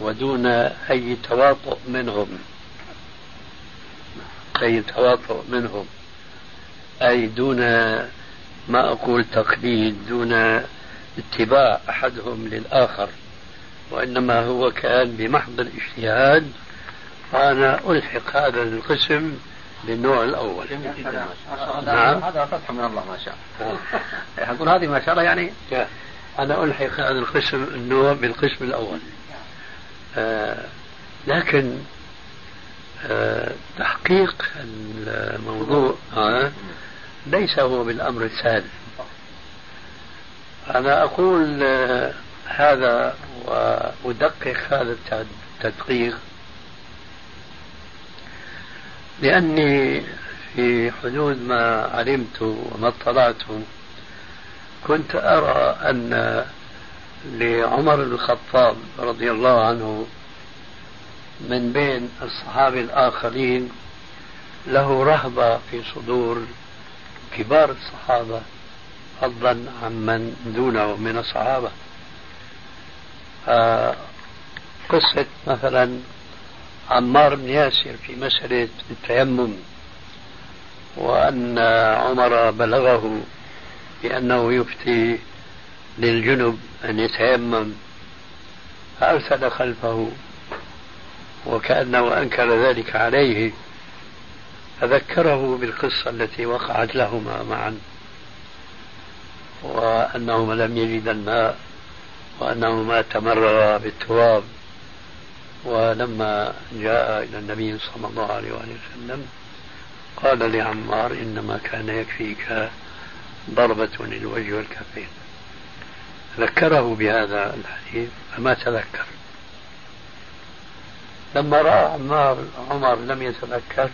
D: ودون أي تواطؤ منهم أي تواطؤ منهم. أي دون ما أقول تقليد دون اتباع أحدهم للآخر وإنما هو كان بمحض الاجتهاد فأنا ألحق هذا القسم بالنوع الأول.
G: نعم. هذا فتح من الله ما شاء. الله أقول هذه ما شاء الله يعني
D: أنا ألحق هذا القسم النوع بالقسم الأول. آه لكن تحقيق الموضوع آه ليس هو بالأمر السهل أنا أقول آه هذا وأدقق هذا التدقيق لأني في حدود ما علمت وما اطلعت كنت أرى أن لعمر بن الخطاب رضي الله عنه من بين الصحابة الآخرين له رهبة في صدور كبار الصحابة فضلا عمن دونه من الصحابة. آه، قصة مثلا عمار بن ياسر في مسألة التيمم وأن عمر بلغه بأنه يفتي للجنب أن يتيمم فأرسل خلفه وكأنه أنكر ذلك عليه فذكره بالقصة التي وقعت لهما معا وأنهما لم يجد الماء وأنهما تمررا بالتراب ولما جاء إلى النبي صلى الله عليه وسلم قال لعمار إنما كان يكفيك ضربة للوجه والكفين. ذكره بهذا الحديث فما تذكر. لما رأى عمار عمر لم يتذكر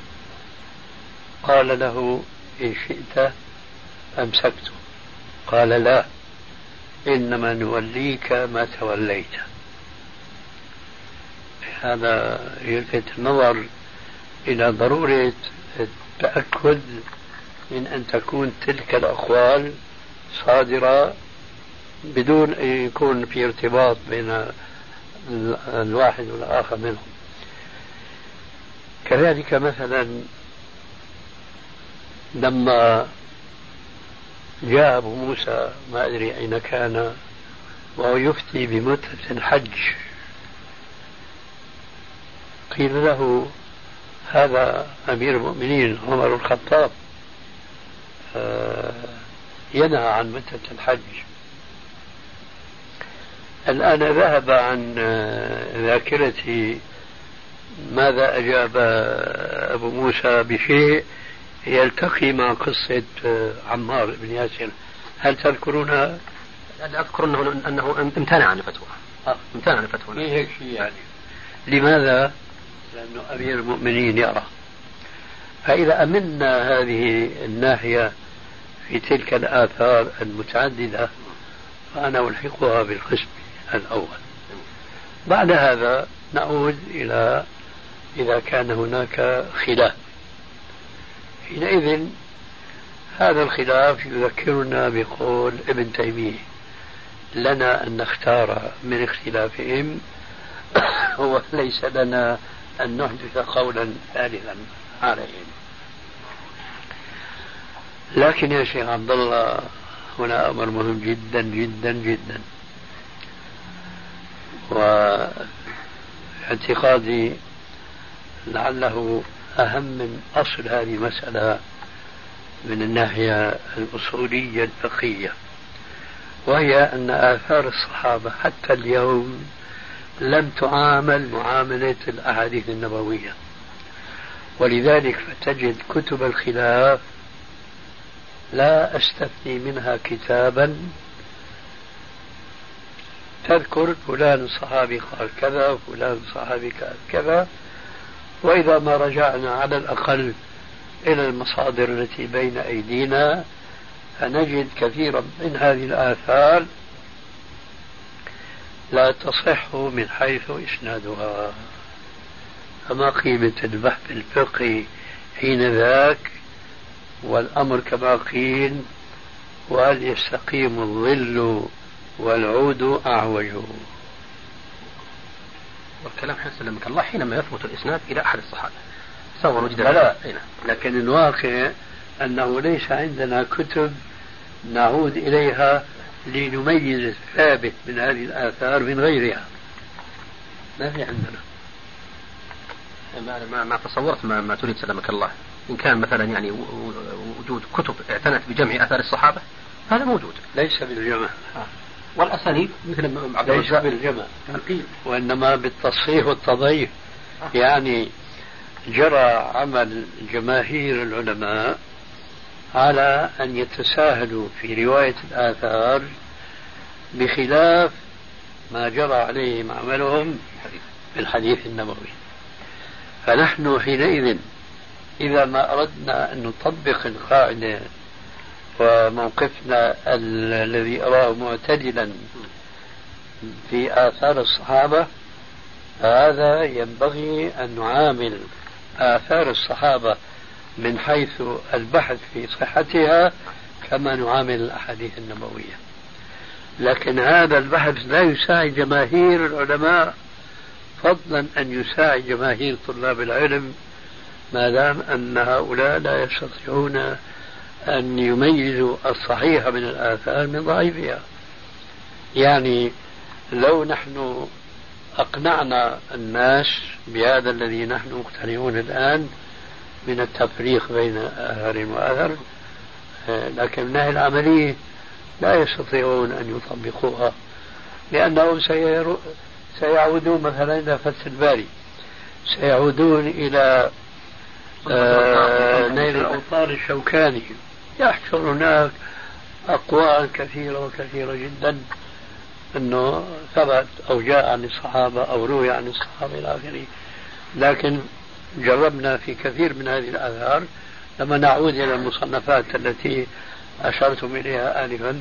D: قال له إن شئت أمسكته. قال لا إنما نوليك ما توليت. هذا يلفت النظر إلى ضرورة التأكد من أن تكون تلك الأقوال صادرة بدون أن يكون في ارتباط بين الواحد والآخر منهم. كذلك مثلا لما جاء أبو موسى ما أدري أين كان وهو يفتي بمدة الحج قيل له هذا أمير المؤمنين عمر الخطاب آه، ينهى عن مدة الحج. الآن ذهب عن آه، ذاكرتي ماذا أجاب أبو موسى بشيء؟ يلتقي مع قصة آه، عمار بن ياسر. هل تذكرونها؟
G: أذكر أنه أنه امتنع عن الفتوى.
D: آه.
G: امتنع عن الفتوى.
D: في هيك شيء يعني. لماذا؟ لأنه أمير المؤمنين يرى. فإذا أمنا هذه الناحية في تلك الآثار المتعددة فأنا ألحقها بالقسم الأول. بعد هذا نعود إلى إذا كان هناك خلاف. حينئذ هذا الخلاف يذكرنا بقول ابن تيمية لنا أن نختار من اختلافهم هو ليس لنا أن نحدث قولا ثالثا عليهم. لكن يا شيخ عبد الله هنا أمر مهم جدا جدا جدا. واعتقادي لعله أهم من أصل هذه المسألة من الناحية الأصولية الفقهية وهي أن آثار الصحابة حتى اليوم لم تعامل معاملة الأحاديث النبوية. ولذلك فتجد كتب الخلاف لا أستثني منها كتابا. تذكر فلان صحابي قال كذا وفلان صحابي قال كذا. وإذا ما رجعنا على الأقل إلى المصادر التي بين أيدينا فنجد كثيرا من هذه الآثار لا تصح من حيث إسنادها. فما قيمة البحث الفقهي حين ذاك؟ والأمر كما قيل وهل يستقيم الظل والعود أعوج؟
G: والكلام حين سلمك الله حينما يثبت الإسناد إلى أحد الصحابة. سواء وجد
D: لا لكن الواقع أنه ليس عندنا كتب نعود إليها لنميز الثابت من هذه الآثار من غيرها. ما في عندنا.
G: ما ما, تصورت ما, ما تريد سلمك الله. إن كان مثلا يعني وجود كتب اعتنت بجمع آثار الصحابة هذا موجود.
D: ليس بالجمع.
G: آه. والأسانيد. مثل
D: عبد ليس بالجمع وإنما بالتصحيح والتضعيف. يعني جرى عمل جماهير العلماء على أن يتساهلوا في رواية الآثار بخلاف ما جرى عليهم عملهم في الحديث النبوي. فنحن حينئذ إذا ما أردنا أن نطبق القاعدة وموقفنا الذي أراه معتدلا في آثار الصحابة هذا ينبغي أن نعامل آثار الصحابة من حيث البحث في صحتها كما نعامل الأحاديث النبوية. لكن هذا البحث لا يساعد جماهير العلماء فضلا أن يساعد جماهير طلاب العلم ما دام أن هؤلاء لا يستطيعون أن يميزوا الصحيح من الآثار من ضعيفها. يعني لو نحن أقنعنا الناس بهذا الذي نحن مقتنعون الآن من التفريق بين آثار وآثار لكن من الناحية العملية لا يستطيعون أن يطبقوها لأنهم سيعودون مثلا إلى فتح الباري سيعودون إلى آه نيل الأوطار الشوكاني. يحصل هناك أقوال كثيرة وكثيرة جدا أنه ثبت أو جاء عن الصحابة أو روي عن الصحابة إلى آخره. لكن جربنا في كثير من هذه الآثار لما نعود إلى المصنفات التي أشرتم إليها آنفا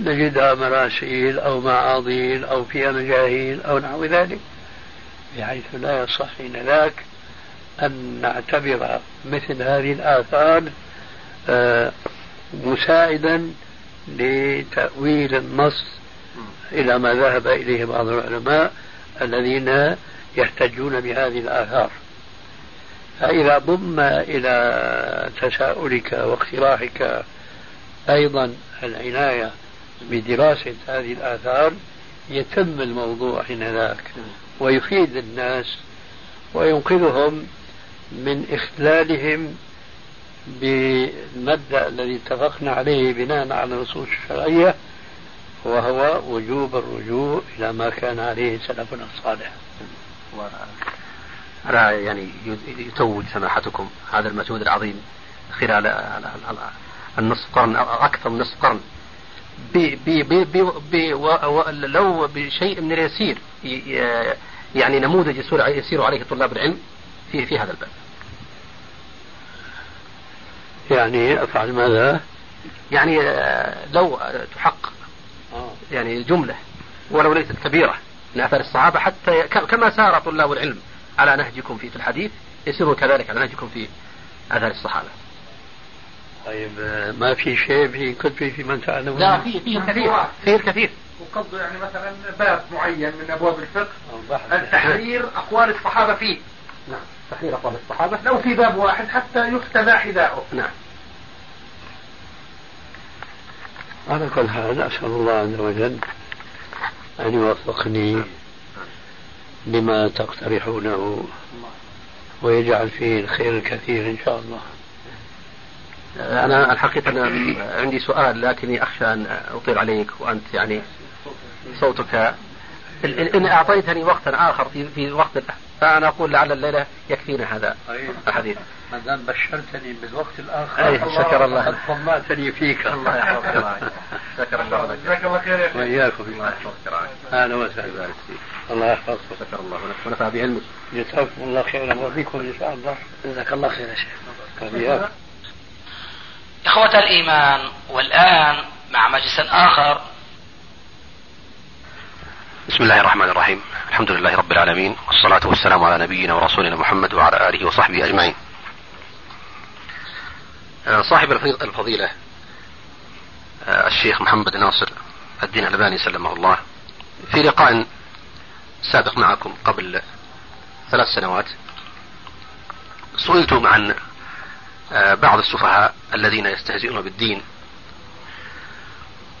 D: نجدها مراسيل أو معاضيل أو فيها مجاهيل أو نحو ذلك بحيث لا يصح حين ذاك أن نعتبر مثل هذه الآثار مساعدا لتأويل النص إلى ما ذهب إليه بعض العلماء الذين يحتجون بهذه الآثار. فإذا ضم إلى تساؤلك واقتراحك أيضا العناية بدراسة هذه الآثار يتم الموضوع حينذاك ويفيد الناس وينقذهم من إخلالهم بالمبدأ الذي اتفقنا عليه بناء على النصوص الشرعية وهو وجوب الرجوع إلى ما كان عليه سلفنا الصالح
E: أنا يعني يتوج سماحتكم هذا المجهود العظيم خلال النصف قرن أو أكثر من نصف قرن بي بي بي بي لو بشيء من اليسير يعني نموذج يسير عليه طلاب العلم في في هذا الباب.
D: يعني افعل ماذا؟
E: يعني لو تحقق يعني جملة ولو ليست كبيرة من اثار الصحابة حتى كما سار طلاب العلم على نهجكم في الحديث يسيروا كذلك على نهجكم في اثار الصحابة.
D: طيب ما في شيء في كتبي في من تعلمون؟
E: لا في فيه الكثير فيه الكثير.
H: وقصده يعني مثلا باب معين من أبواب الفقه التحرير أقوال الصحابة فيه.
E: نعم. تحرير اقوال الصحابة.
H: لو في باب واحد حتى يختبى حذاؤه.
E: نعم.
D: على كل حال أسأل الله عز وجل أن يوفقني لما تقترحونه ويجعل فيه الخير الكثير إن شاء الله.
E: أنا الحقيقة أنا عندي سؤال لكني أخشى أن أطيل عليك وأنت يعني صوتك. إن أعطيتني وقتا آخر في في وقت فأنا أقول لعل الليلة يكفينا هذا الحديث.
D: ما دام بشرتني بالوقت الآخر
E: أي شكر الله.
D: طمأتني فيك.
E: الله يحفظك. شكر الله لك
H: جزاك الله خير يا شيخ
D: وإياكم
E: الله يحفظك
D: أهلا وسهلا الله يحفظك.
E: شكر الله لك. ونفع بعلمك
D: جزاكم الله خيرا. وفيكم إن شاء الله.
B: جزاك الله خير يا شيخ.
D: وإياكم
B: إخوة الإيمان والآن مع مجلس آخر
E: بسم الله الرحمن الرحيم. الحمد لله رب العالمين. والصلاة والسلام على نبينا ورسولنا محمد وعلى آله وصحبه أجمعين. صاحب الفضيلة الشيخ محمد ناصر الدين الألباني سلمه الله. في لقاء سابق معكم قبل ثلاث سنوات سئلتم عن بعض السفهاء الذين يستهزئون بالدين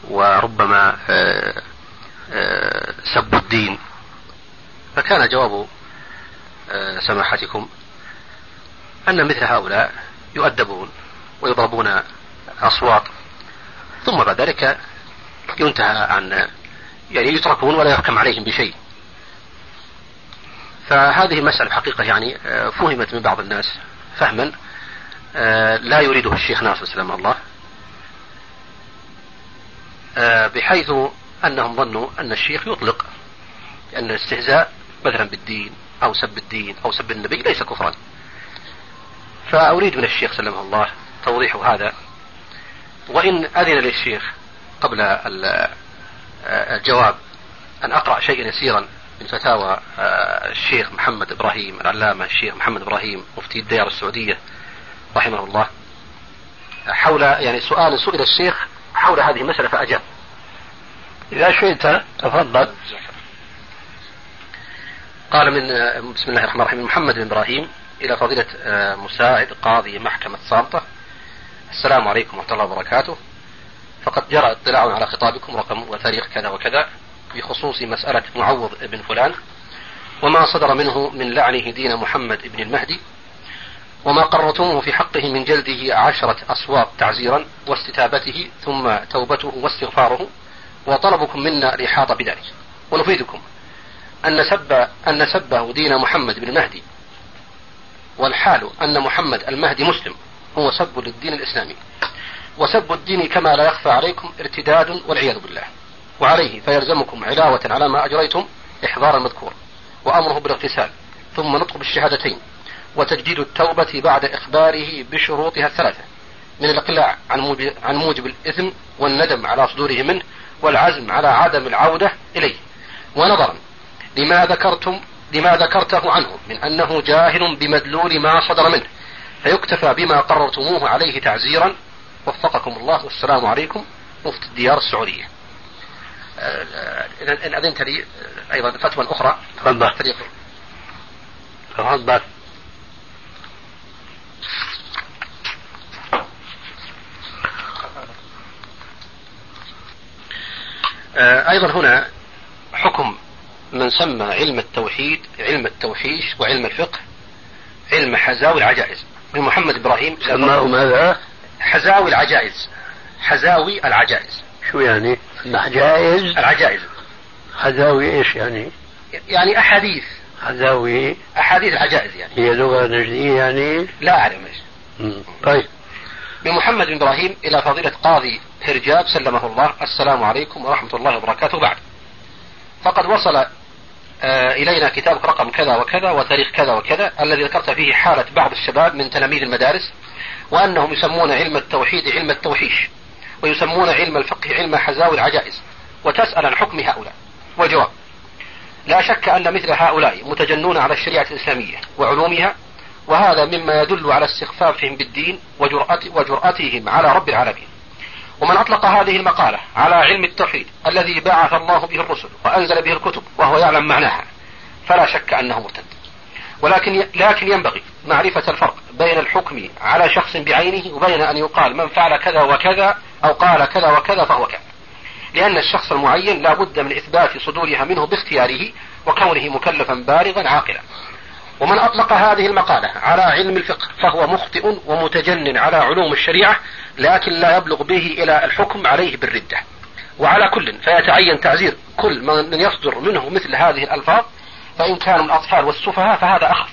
E: وربما سبوا الدين. فكان جواب سماحتكم أن مثل هؤلاء يؤدبون ويضربون أصوات. ثم بعد ذلك ينتهى عن يعني يتركون ولا يحكم عليهم بشيء. فهذه المسألة حقيقة يعني فهمت من بعض الناس فهما لا يريده الشيخ ناصر سلام الله. بحيث أنهم ظنوا أن الشيخ يطلق أن الاستهزاء مثلا بالدين أو سب الدين أو سب النبي ليس كفرا. فأريد من الشيخ سلمه الله توضيح هذا. وإن أذن للشيخ قبل الجواب أن أقرأ شيئا يسيرا من فتاوى الشيخ محمد إبراهيم العلامة الشيخ محمد إبراهيم مفتي الديار السعودية رحمه الله. حول يعني سؤال سئل الشيخ حول هذه المسألة فأجاب.
D: إذا شئت تفضل.
E: قال من بسم الله الرحمن الرحيم محمد بن إبراهيم إلى فضيلة مساعد قاضي محكمة سالطة السلام عليكم ورحمة الله وبركاته. فقد جرى اطلاع على خطابكم رقم وتاريخ كذا وكذا بخصوص مسألة معوض بن فلان وما صدر منه من لعنه دين محمد بن المهدي وما قررتموه في حقه من جلده عشرة أصوات تعزيرا واستتابته ثم توبته واستغفاره وطلبكم منا الإحاطة بذلك. ونفيدكم. أن سب أن سبه دين محمد بن المهدي والحال أن محمد المهدي مسلم. هو سب للدين الإسلامي. وسب الدين كما لا يخفى عليكم ارتداد والعياذ بالله. وعليه فيلزمكم علاوة على ما أجريتم إحضار المذكور. وأمره بالاغتسال. ثم نطق بالشهادتين. وتجديد التوبة بعد إخباره بشروطها الثلاثة. من الإقلاع عن موجب, الإثم والندم على صدوره منه والعزم على عدم العودة إليه. ونظرا لما ذكرتم لما ذكرته عنه من أنه جاهل بمدلول ما صدر منه. فيكتفى بما قررتموه عليه تعزيرا. وفقكم الله. والسلام عليكم. مفتي الديار السعودية. آه، إن أذنت لي أيضا فتوى أخرى.
D: تفضل. تفضل.
E: آه، أيضا هنا حكم من سمى علم التوحيد علم التوحيش وعلم الفقه علم حزاوي العجائز. من محمد إبراهيم
D: سماه ماذا؟
E: حزاوي العجائز. حزاوي العجائز.
D: شو يعني؟ العجائز؟
E: العجائز.
D: حزاوي إيش يعني؟
E: يعني أحاديث.
D: حزاوي
E: أحاديث العجائز يعني.
D: هي لغة نجدية يعني؟
E: لا أعلم إيش.
D: طيب.
E: من محمد بن إبراهيم إلى فضيلة قاضي هرجاب سلمه الله. السلام عليكم ورحمة الله وبركاته. بعد. فقد وصل آه، إلينا كتابك رقم كذا وكذا وتاريخ كذا وكذا الذي ذكرت فيه حالة بعض الشباب من تلاميذ المدارس وأنهم يسمون علم التوحيد علم التوحيش ويسمون علم الفقه علم حزاوي العجائز وتسأل عن حكم هؤلاء. وجواب لا شك أن مثل هؤلاء متجنون على الشريعة الإسلامية وعلومها وهذا مما يدل على استخفافهم بالدين وجرأتهم على رب العالمين. ومن أطلق هذه المقالة على علم التوحيد الذي بعث الله به الرسل وأنزل به الكتب وهو يعلم معناها فلا شك أنه مرتد. ولكن لكن ينبغي معرفة الفرق بين الحكم على شخص بعينه وبين أن يقال من فعل كذا وكذا أو قال كذا وكذا فهو كذا لأن الشخص المعين لا بد من إثبات صدورها منه باختياره وكونه مكلفا بالغا عاقلا. ومن أطلق هذه المقالة على علم الفقه فهو مخطئ ومتجن على علوم الشريعة لكن لا يبلغ به إلى الحكم عليه بالردة. وعلى كل فيتعين تعزير كل من يصدر منه مثل هذه الألفاظ فإن كانوا الأطفال والسفهاء فهذا أخف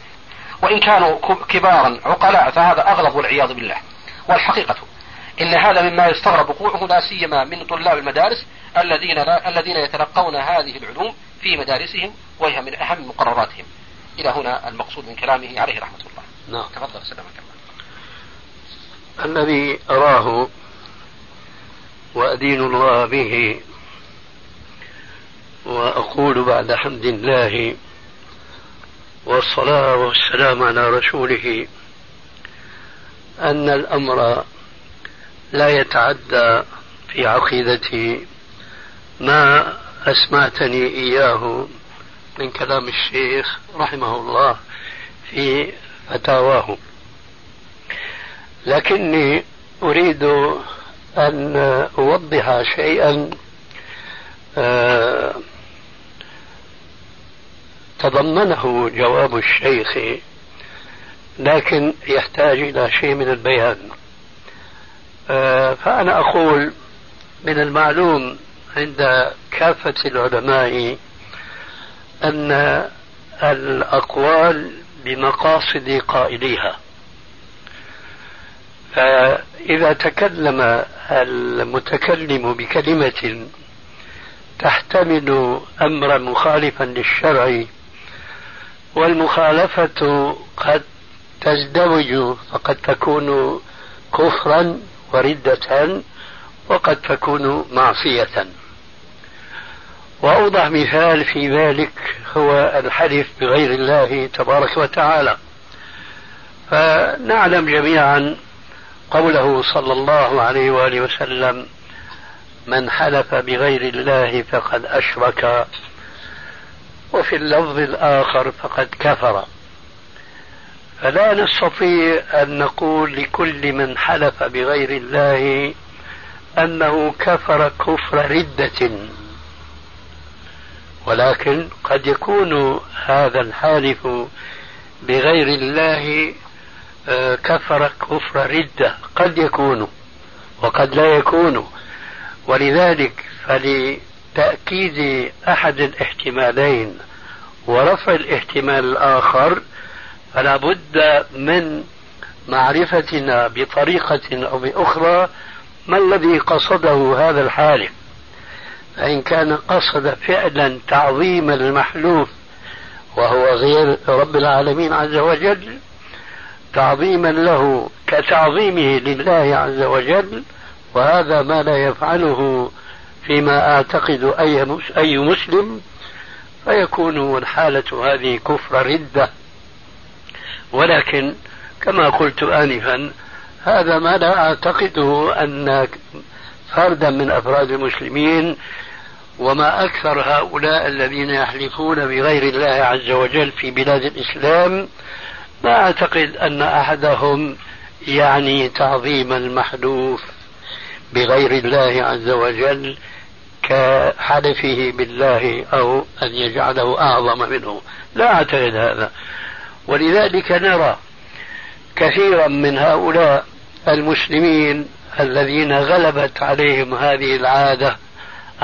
E: وإن كانوا كبارا عقلاء فهذا أغلب والعياذ بالله. والحقيقة إن هذا مما يستغرب وقوعه لا سيما من طلاب المدارس الذين الذين يتلقون هذه العلوم في مدارسهم وهي من أهم مقرراتهم. إلى هنا المقصود من كلامه عليه رحمة الله.
D: نعم.
E: تفضل سلامك الله.
D: الذي أراه وأدين الله به وأقول بعد حمد الله والصلاة والسلام على رسوله أن الأمر لا يتعدى في عقيدتي ما أسمعتني إياه من كلام الشيخ رحمه الله في فتاواه. لكني أريد أن أوضح شيئا آه، تضمنه جواب الشيخ لكن يحتاج إلى شيء من البيان. آه، فأنا أقول من المعلوم عند كافة العلماء أن الأقوال بمقاصد قائليها. فإذا تكلم المتكلم بكلمة تحتمل أمرا مخالفا للشرع والمخالفة قد تزدوج فقد تكون كفرا وردة وقد تكون معصية. وأوضح مثال في ذلك هو الحلف بغير الله تبارك وتعالى. فنعلم جميعا قوله صلى الله عليه وآله وسلم من حلف بغير الله فقد أشرك وفي اللفظ الآخر فقد كفر. فلا نستطيع أن نقول لكل من حلف بغير الله أنه كفر كفر ردة. ولكن قد يكون هذا الحالف بغير الله آه، كفر كفر ردة. قد يكون وقد لا يكون. ولذلك فلتأكيد أحد الاحتمالين ورفع الاحتمال الآخر فلا بد من معرفتنا بطريقة أو بأخرى ما الذي قصده هذا الحالف. فإن كان قصد فعلا تعظيم المحلوف وهو غير رب العالمين عز وجل تعظيما له كتعظيمه لله عز وجل وهذا ما لا يفعله فيما أعتقد أي أي مسلم فيكون الحالة هذه كفر ردة. ولكن كما قلت آنفا هذا ما لا أعتقده أن فردا من أفراد المسلمين وما أكثر هؤلاء الذين يحلفون بغير الله عز وجل في بلاد الإسلام ما أعتقد أن أحدهم يعني تعظيم المحلوف بغير الله عز وجل كحلفه بالله أو أن يجعله أعظم منه. لا أعتقد هذا. ولذلك نرى كثيرا من هؤلاء المسلمين الذين غلبت عليهم هذه العادة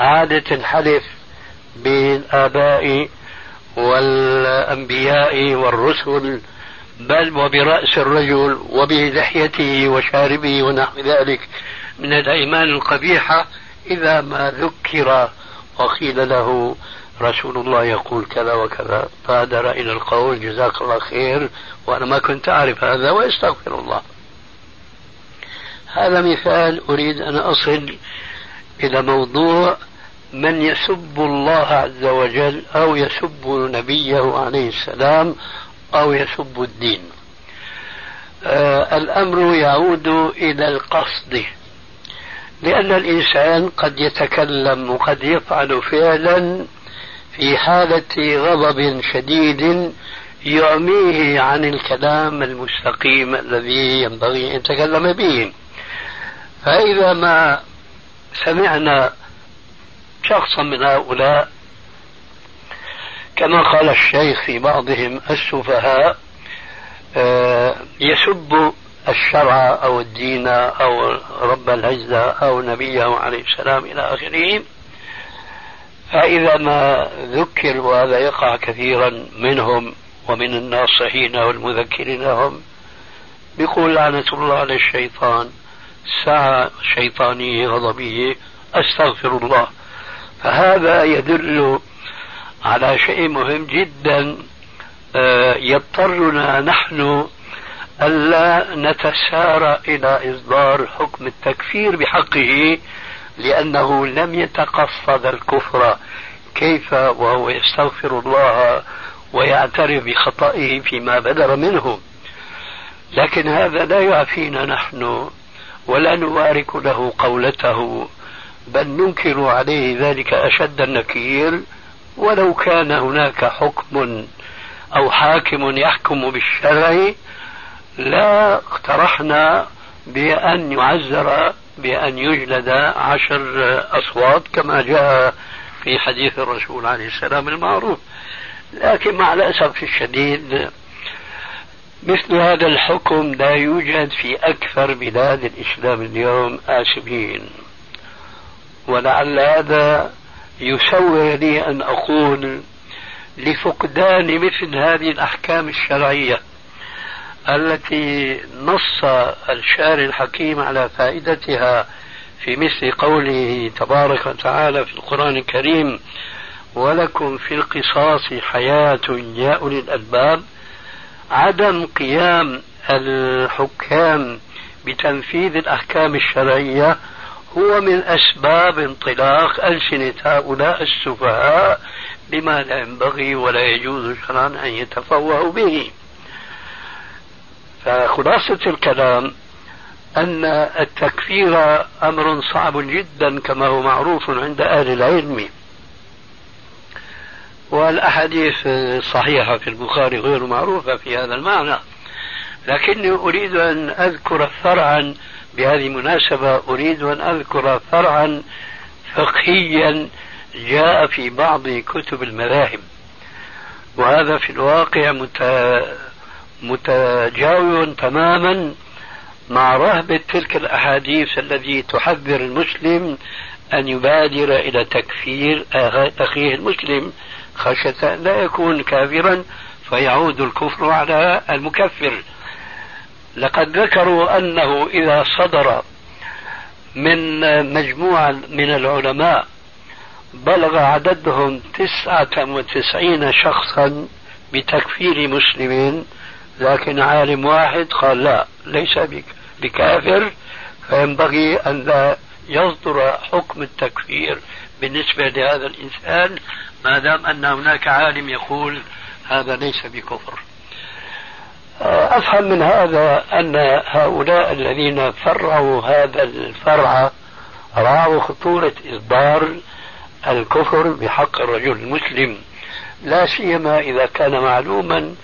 D: عادة الحلف بالآباء والأنبياء والرسل بل وبرأس الرجل وبلحيته وشاربه ونحو ذلك من الأيمان القبيحة إذا ما ذكر وقيل له رسول الله يقول كذا وكذا بادر إلى القول جزاك الله خير وأنا ما كنت أعرف هذا وأستغفر الله. هذا مثال أريد أن أصل إلى موضوع من يسب الله عز وجل أو يسب نبيه عليه السلام أو يسب الدين. آه الأمر يعود إلى القصد لأن الإنسان قد يتكلم وقد يفعل فعلا في حالة غضب شديد يعميه عن الكلام المستقيم الذي ينبغي أن يتكلم به. فإذا ما سمعنا شخصا من هؤلاء كما قال الشيخ في بعضهم السفهاء آه، يسب الشرع أو الدين أو رب العزة أو نبيه عليه السلام إلى آخره. فإذا ما ذكر وهذا يقع كثيرا منهم ومن الناصحين والمذكرين لهم بيقول لعنة الله على الشيطان ساعة شيطانية غضبية أستغفر الله. فهذا يدل على شيء مهم جدا آه، يضطرنا نحن ألا نتسارع إلى إصدار حكم التكفير بحقه لأنه لم يتقصد الكفر كيف وهو يستغفر الله ويعترف بخطئه فيما بدر منه. لكن هذا لا يعفينا نحن ولا نبارك له قولته. بل ننكر عليه ذلك أشد النكير ولو كان هناك حكم أو حاكم يحكم بالشرع لا اقترحنا بأن يعزر بأن يجلد عشر أصوات كما جاء في حديث الرسول عليه السلام المعروف. لكن مع الأسف الشديد مثل هذا الحكم لا يوجد في أكثر بلاد الإسلام اليوم آسفين. ولعل هذا يسوغ لي أن أقول لفقدان مثل هذه الأحكام الشرعية التي نص الشارع الحكيم على فائدتها في مثل قوله تبارك وتعالى في القرآن الكريم ولكم في القصاص حياة يا أولي الألباب عدم قيام الحكام بتنفيذ الأحكام الشرعية هو من أسباب انطلاق ألسنة هؤلاء السفهاء بما لا ينبغي ولا يجوز شرعا أن يتفوهوا به. فخلاصة الكلام أن التكفير أمر صعب جدا كما هو معروف عند أهل العلم. والأحاديث الصحيحة في البخاري غير معروفة في هذا المعنى. لكني أريد أن أذكر فرعا بهذه المناسبة أريد أن أذكر فرعا فقهيا جاء في بعض كتب المذاهب وهذا في الواقع متجاوب تماما مع رهبة تلك الأحاديث التي تحذر المسلم أن يبادر إلى تكفير أخيه المسلم خشية أن لا يكون كافرا فيعود الكفر على المكفر. لقد ذكروا أنه إذا صدر من مجموعة من العلماء بلغ عددهم تسعة وتسعين شخصا بتكفير مسلمين لكن عالم واحد قال لا ليس بكافر فينبغي أن لا يصدر حكم التكفير بالنسبة لهذا الإنسان ما دام أن هناك عالم يقول هذا ليس بكفر. أفهم من هذا أن هؤلاء الذين فرعوا هذا الفرع راعوا خطورة إصدار الكفر بحق الرجل المسلم لا سيما إذا كان معلوما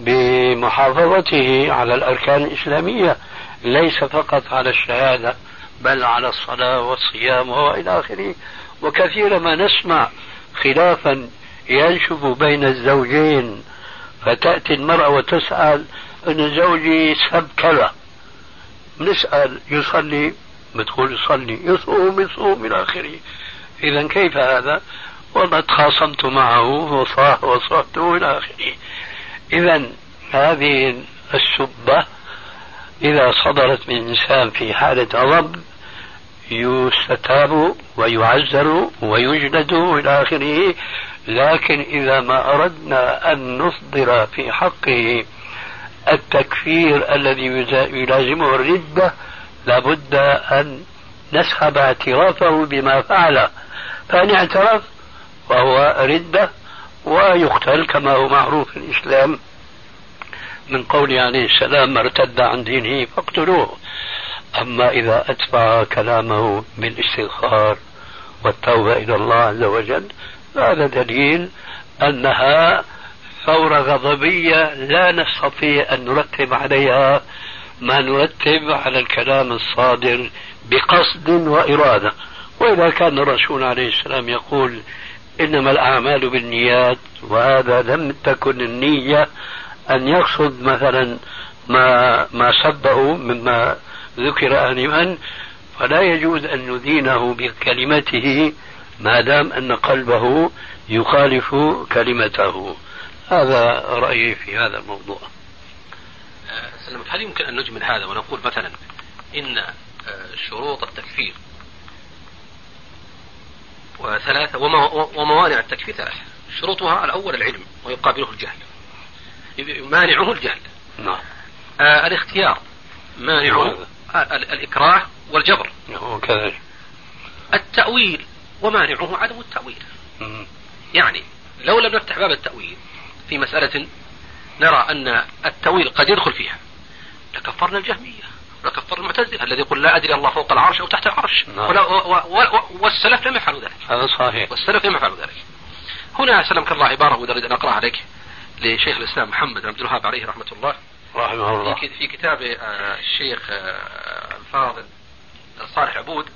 D: بمحافظته على الأركان الإسلامية ليس فقط على الشهادة بل على الصلاة والصيام وإلى آخره. وكثيرا ما نسمع خلافا ينشب بين الزوجين فتأتي المرأة وتسأل أن زوجي سب كذا. نسأل يصلي بتقول يصلي يصوم يصوم إلى آخره. إذا كيف هذا؟ والله تخاصمت معه وصاح وصحته إلى آخره. إذا هذه السبة إذا صدرت من إنسان في حالة غضب يستتاب ويعزر ويجلد إلى آخره. لكن إذا ما أردنا أن نصدر في حقه التكفير الذي يلازمه الردة لابد أن نسحب اعترافه بما فعل. فإن اعترف فهو ردة ويقتل كما هو معروف في الإسلام. من قوله عليه السلام ما ارتد عن دينه فاقتلوه. أما إذا أتبع كلامه بالإستغفار والتوبة إلى الله عز وجل هذا دليل أنها ثورة غضبية لا نستطيع أن نرتب عليها ما نرتب على الكلام الصادر بقصد وإرادة. وإذا كان الرسول عليه السلام يقول إنما الأعمال بالنيات وهذا لم تكن النية أن يقصد مثلا ما ما سبه مما ذكر آنفا فلا يجوز أن ندينه بكلمته ما دام أن قلبه يخالف كلمته. هذا رأيي في هذا الموضوع.
E: سلمك هل يمكن أن نجمل هذا ونقول مثلا إن آه، شروط التكفير وثلاثة وموانع التكفير ثلاثة. شروطها الأول العلم ويقابله الجهل. مانعه الجهل.
D: نعم.
E: آه الاختيار مانعه الإكراه والجبر.
D: كذلك.
E: التأويل ومانعه عدم التأويل. يعني لو لم نفتح باب التأويل في مسألة نرى أن التأويل قد يدخل فيها لكفرنا الجهمية ولكفر المعتزلة الذي يقول لا أدري الله فوق العرش أو تحت العرش.
D: نعم.
E: ولا و و والسلف لم يفعلوا ذلك.
D: هذا صحيح.
E: والسلف لم يفعلوا ذلك. هنا سلمك الله عبارة أريد أن أقرأ عليك لشيخ الإسلام محمد بن عبد الوهاب عليه رحمة الله.
D: رحمه الله.
E: في كتاب آه، الشيخ آه، الفاضل صالح عبود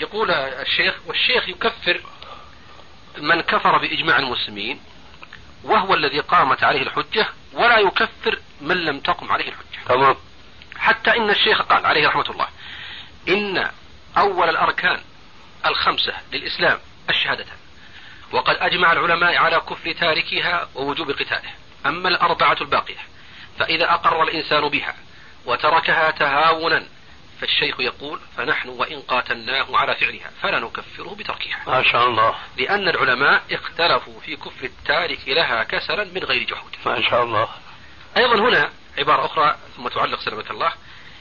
E: يقول الشيخ والشيخ يكفر من كفر بإجماع المسلمين وهو الذي قامت عليه الحجة ولا يكفر من لم تقم عليه الحجة.
D: تمام.
E: حتى إن الشيخ قال عليه رحمة الله إن أول الأركان الخمسة للإسلام الشهادتان وقد أجمع العلماء على كفر تاركها ووجوب قتاله. أما الأربعة الباقية فإذا أقر الإنسان بها وتركها تهاونا فالشيخ يقول فنحن وإن قاتلناه على فعلها فلا نكفره بتركها
D: ما شاء الله.
E: لأن العلماء اختلفوا في كفر التارك لها كسلا من غير جحود.
D: ما شاء الله.
E: أيضا هنا عبارة أخرى ثم تعلق سلمك الله.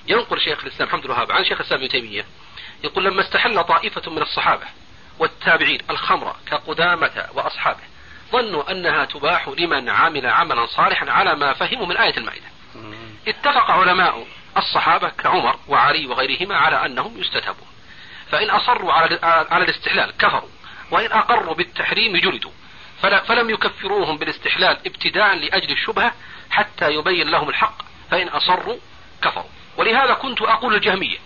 E: ينقل شيخ الإسلام حمد الوهاب عن شيخ الإسلام ابن تيمية. يقول لما استحل طائفة من الصحابة والتابعين الخمر كقدامة وأصحابه ظنوا أنها تباح لمن عمل عملا صالحا على ما فهموا من آية المائدة. اتفق علماء الصحابة كعمر وعلي وغيرهما على أنهم يستتابون فإن أصروا على على الاستحلال كفروا وإن أقروا بالتحريم جلدوا. فلم يكفروهم بالاستحلال ابتداء لأجل الشبهة حتى يبين لهم الحق فإن أصروا كفروا. ولهذا كنت أقول الجهمية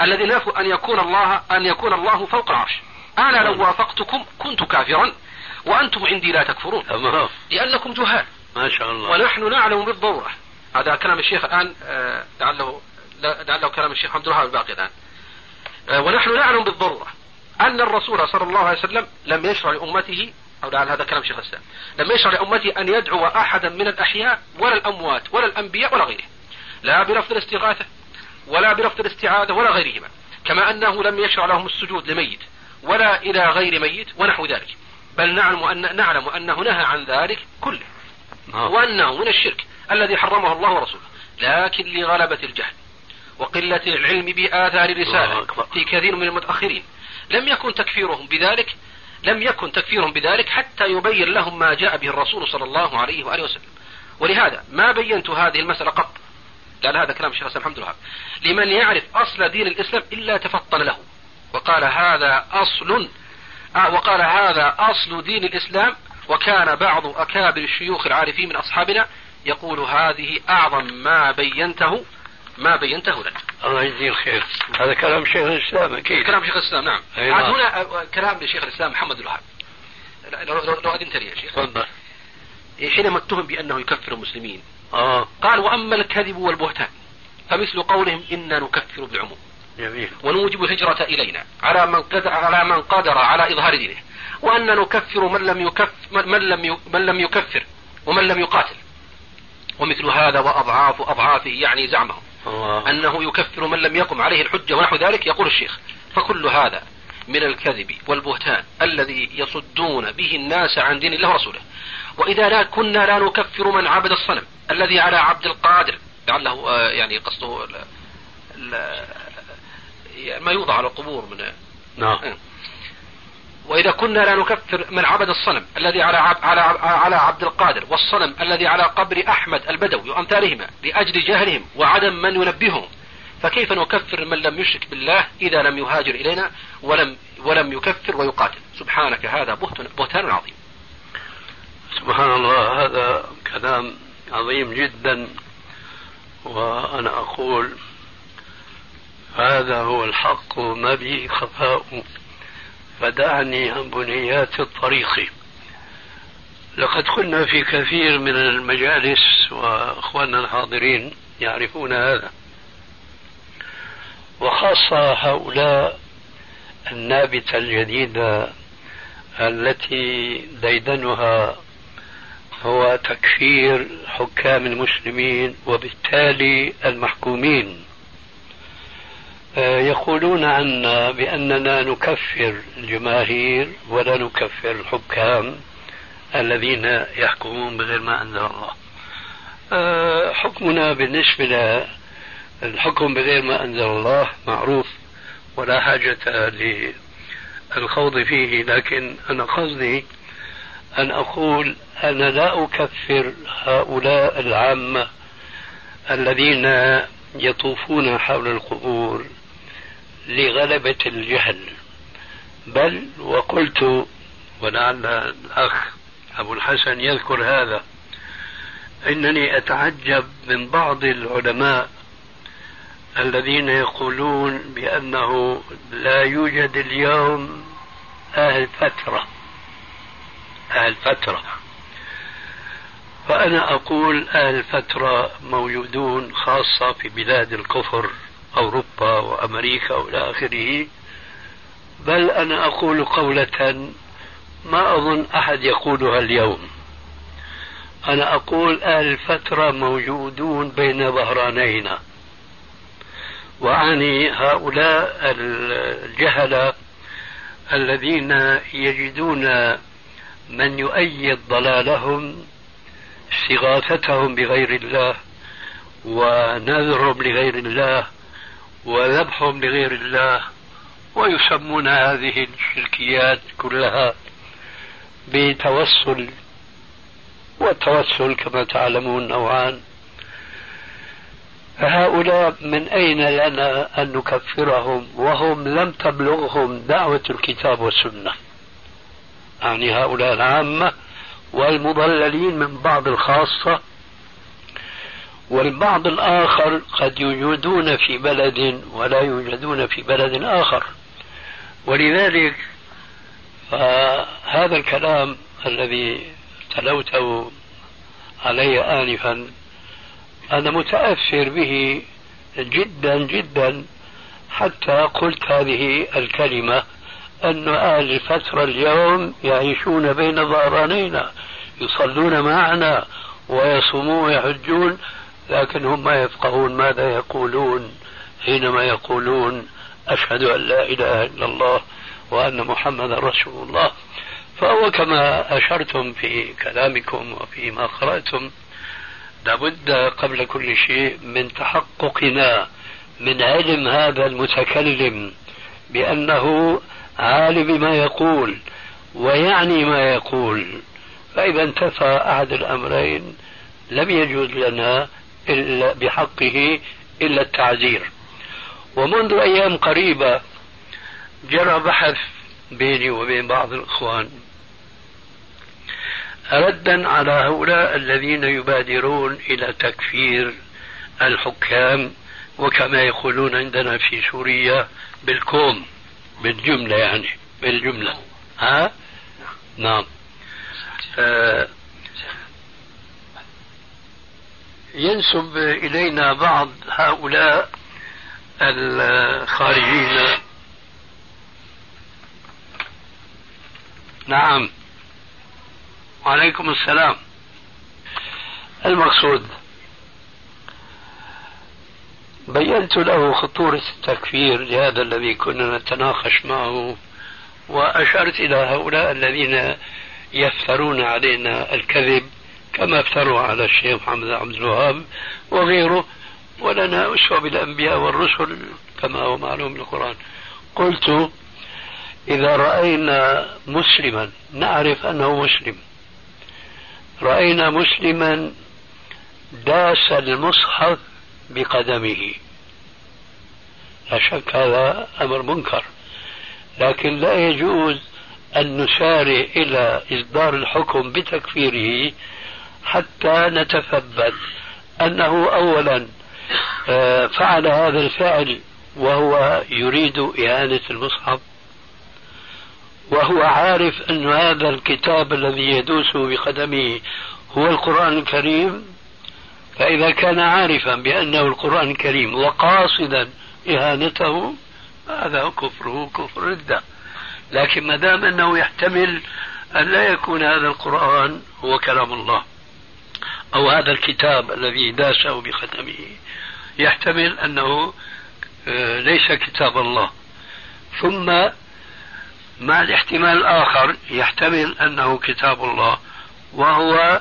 E: الذي نافوا أن يكون الله أن يكون الله فوق العرش. أنا لو وافقتكم كنت كافرا وأنتم عندي لا تكفرون. لأنكم جهال.
D: ما شاء الله.
E: ونحن نعلم بالضرورة. هذا كلام الشيخ الآن آه، لعله لعله كلام الشيخ عبد الوهاب الباقي الآن. آه، ونحن نعلم بالضرورة أن الرسول صلى الله عليه وسلم لم يشرع لأمته أو لعل هذا كلام شيخ الإسلام لم يشرع لأمته أن يدعو أحدا من الأحياء ولا الأموات ولا الأنبياء ولا غيره. لا بلفظ الاستغاثة ولا بلفظ الاستعاذة ولا غيرهما. كما أنه لم يشرع لهم السجود لميت ولا إلى غير ميت ونحو ذلك. بل نعلم أن نعلم أنه نهى عن ذلك كله. نعم. وأنه من الشرك الذي حرمه الله ورسوله. لكن لغلبة الجهل وقلة العلم بآثار الرسالة في كثير من المتأخرين. لم يكن تكفيرهم بذلك لم يكن تكفيرهم بذلك حتى يبين لهم ما جاء به الرسول صلى الله عليه وآله وسلم. ولهذا ما بينت هذه المسألة قط؟ لا هذا كلام الشيخ الحمد لله. لمن يعرف أصل دين الإسلام إلا تفطن له. وقال هذا أصل آه وقال هذا أصل دين الإسلام وكان بعض أكابر الشيوخ العارفين من أصحابنا يقول هذه أعظم ما بينته ما بينته لنا
D: الله يجزيه الخير. هذا كلام شيخ الإسلام أكيد.
E: كلام شيخ الإسلام نعم. عاد
D: نعم.
E: هنا آه، كلام لشيخ الإسلام محمد الوهاب. لو, لو, لو أذنت لي يا شيخ.
D: تفضل.
E: حينما اتهم بأنه يكفر المسلمين
D: آه.
E: قال وأما الكذب والبهتان فمثل قولهم إنا نكفر بالعموم.
D: جميل.
E: ونوجب الهجرة إلينا على من قدر على من قدر على إظهار دينه. وأن نكفر من لم يكف من لم من لم يكفر ومن لم يقاتل. ومثل هذا وأضعاف أضعافه يعني زعمهم.
D: الله.
E: أنه يكفر من لم يقم عليه الحجة ونحو ذلك يقول الشيخ فكل هذا من الكذب والبهتان الذي يصدون به الناس عن دين الله ورسوله. وإذا لا كنا لا نكفر من عبد الصنم الذي على عبد القادر لعله آه، يعني قصده ما يوضع على القبور من
D: نعم.
E: وإذا كنا لا نكفر من عبد الصنم الذي على عب على عب على عبد القادر والصنم الذي على قبر أحمد البدوي وأمثالهما لأجل جهلهم وعدم من ينبههم فكيف نكفر من لم يشرك بالله إذا لم يهاجر إلينا ولم ولم يكفر ويقاتل؟ سبحانك هذا بهتان بهتان عظيم.
D: سبحان الله هذا كلام عظيم جدا وأنا أقول هذا هو الحق ما به خفاء. فدعني عن بنيات الطريق. لقد كنا في كثير من المجالس وأخواننا الحاضرين يعرفون هذا. وخاصة هؤلاء النابتة الجديدة التي ديدنها هو تكفير حكام المسلمين وبالتالي المحكومين. يقولون عنا بأننا نكفر الجماهير ولا نكفر الحكام الذين يحكمون بغير ما أنزل الله. آه، حكمنا بالنسبة للحكم بغير ما أنزل الله معروف ولا حاجة للخوض فيه لكن أنا قصدي أن أقول أنا لا أكفر هؤلاء العامة الذين يطوفون حول القبور لغلبة الجهل. بل وقلت ولعل الأخ أبو الحسن يذكر هذا إنني أتعجب من بعض العلماء الذين يقولون بأنه لا يوجد اليوم أهل فترة. أهل فترة. فأنا أقول أهل فترة موجودون خاصة في بلاد الكفر. أوروبا وأمريكا وإلى آخره. بل أنا أقول قولة ما أظن أحد يقولها اليوم. أنا أقول أهل الفترة موجودون بين ظهرانينا. وأعني هؤلاء الجهلة الذين يجدون من يؤيد ضلالهم استغاثتهم بغير الله ونذرهم لغير الله وذبحهم لغير الله ويسمون هذه الشركيات كلها بتوسل والتوسل كما تعلمون نوعان. فهؤلاء من أين لنا أن نكفرهم؟ وهم لم تبلغهم دعوة الكتاب والسنة. يعني هؤلاء العامة والمضللين من بعض الخاصة والبعض الآخر قد يوجدون في بلد ولا يوجدون في بلد آخر. ولذلك فهذا الكلام الذي تلوته علي آنفا أنا متأثر به جدا جدا حتى قلت هذه الكلمة أن أهل الفترة اليوم يعيشون بين ظهرانينا يصلون معنا ويصومون ويحجون. لكن هم ما يفقهون ماذا يقولون حينما يقولون أشهد أن لا إله إلا الله وأن محمد رسول الله. فهو كما أشرتم في كلامكم وفيما قرأتم لابد قبل كل شيء من تحققنا من علم هذا المتكلم بأنه عالم بما يقول ويعني ما يقول. فإذا انتفى أحد الأمرين لم يجوز لنا بحقه إلا التعزير. ومنذ أيام قريبة جرى بحث بيني وبين بعض الإخوان ردا على هؤلاء الذين يبادرون إلى تكفير الحكام وكما يقولون عندنا في سوريا بالكوم بالجملة يعني بالجملة. ها؟ نعم. آه ينسب إلينا بعض هؤلاء الخارجين. نعم. وعليكم السلام. المقصود. بينت له خطورة التكفير لهذا الذي كنا نتناقش معه وأشرت إلى هؤلاء الذين يفترون علينا الكذب. كما افتروا على الشيخ محمد عبد الوهاب وغيره ولنا أسوة بالأنبياء والرسل كما هو معلوم من القرآن. قلت إذا رأينا مسلما نعرف أنه مسلم. رأينا مسلما داس المصحف بقدمه. لا شك هذا أمر منكر. لكن لا يجوز أن نسارع إلى إصدار الحكم بتكفيره حتى نتثبت أنه أولا آه، فعل هذا الفعل وهو يريد إهانة المصحف وهو عارف أن هذا الكتاب الذي يدوس بقدمه هو القرآن الكريم فإذا كان عارفا بأنه القرآن الكريم وقاصدا إهانته هذا كفره كفر ردة لكن ما دام أنه يحتمل أن لا يكون هذا القرآن هو كلام الله. أو هذا الكتاب الذي داسه بختمه يحتمل أنه آه، ليس كتاب الله. ثم مع الاحتمال الآخر يحتمل أنه كتاب الله وهو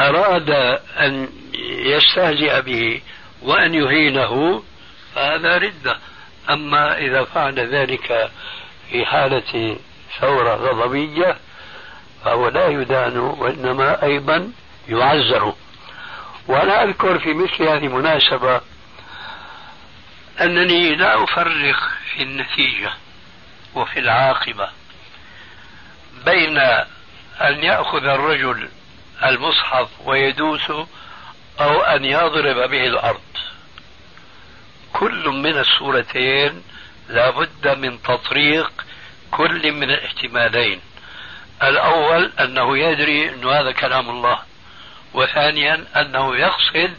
D: أراد أن يستهزئ به وأن يهينه فهذا ردة. أما إذا فعل ذلك في حالة ثورة غضبية فهو لا يدان وإنما أيضا يعزر. وأنا أذكر في مثل هذه المناسبة أنني لا أفرق في النتيجة وفي العاقبة بين أن يأخذ الرجل المصحف ويدوسه أو أن يضرب به الأرض. كل من الصورتين لابد من تطريق كل من الاحتمالين. الأول أنه يدري أن هذا كلام الله. وثانيا أنه يقصد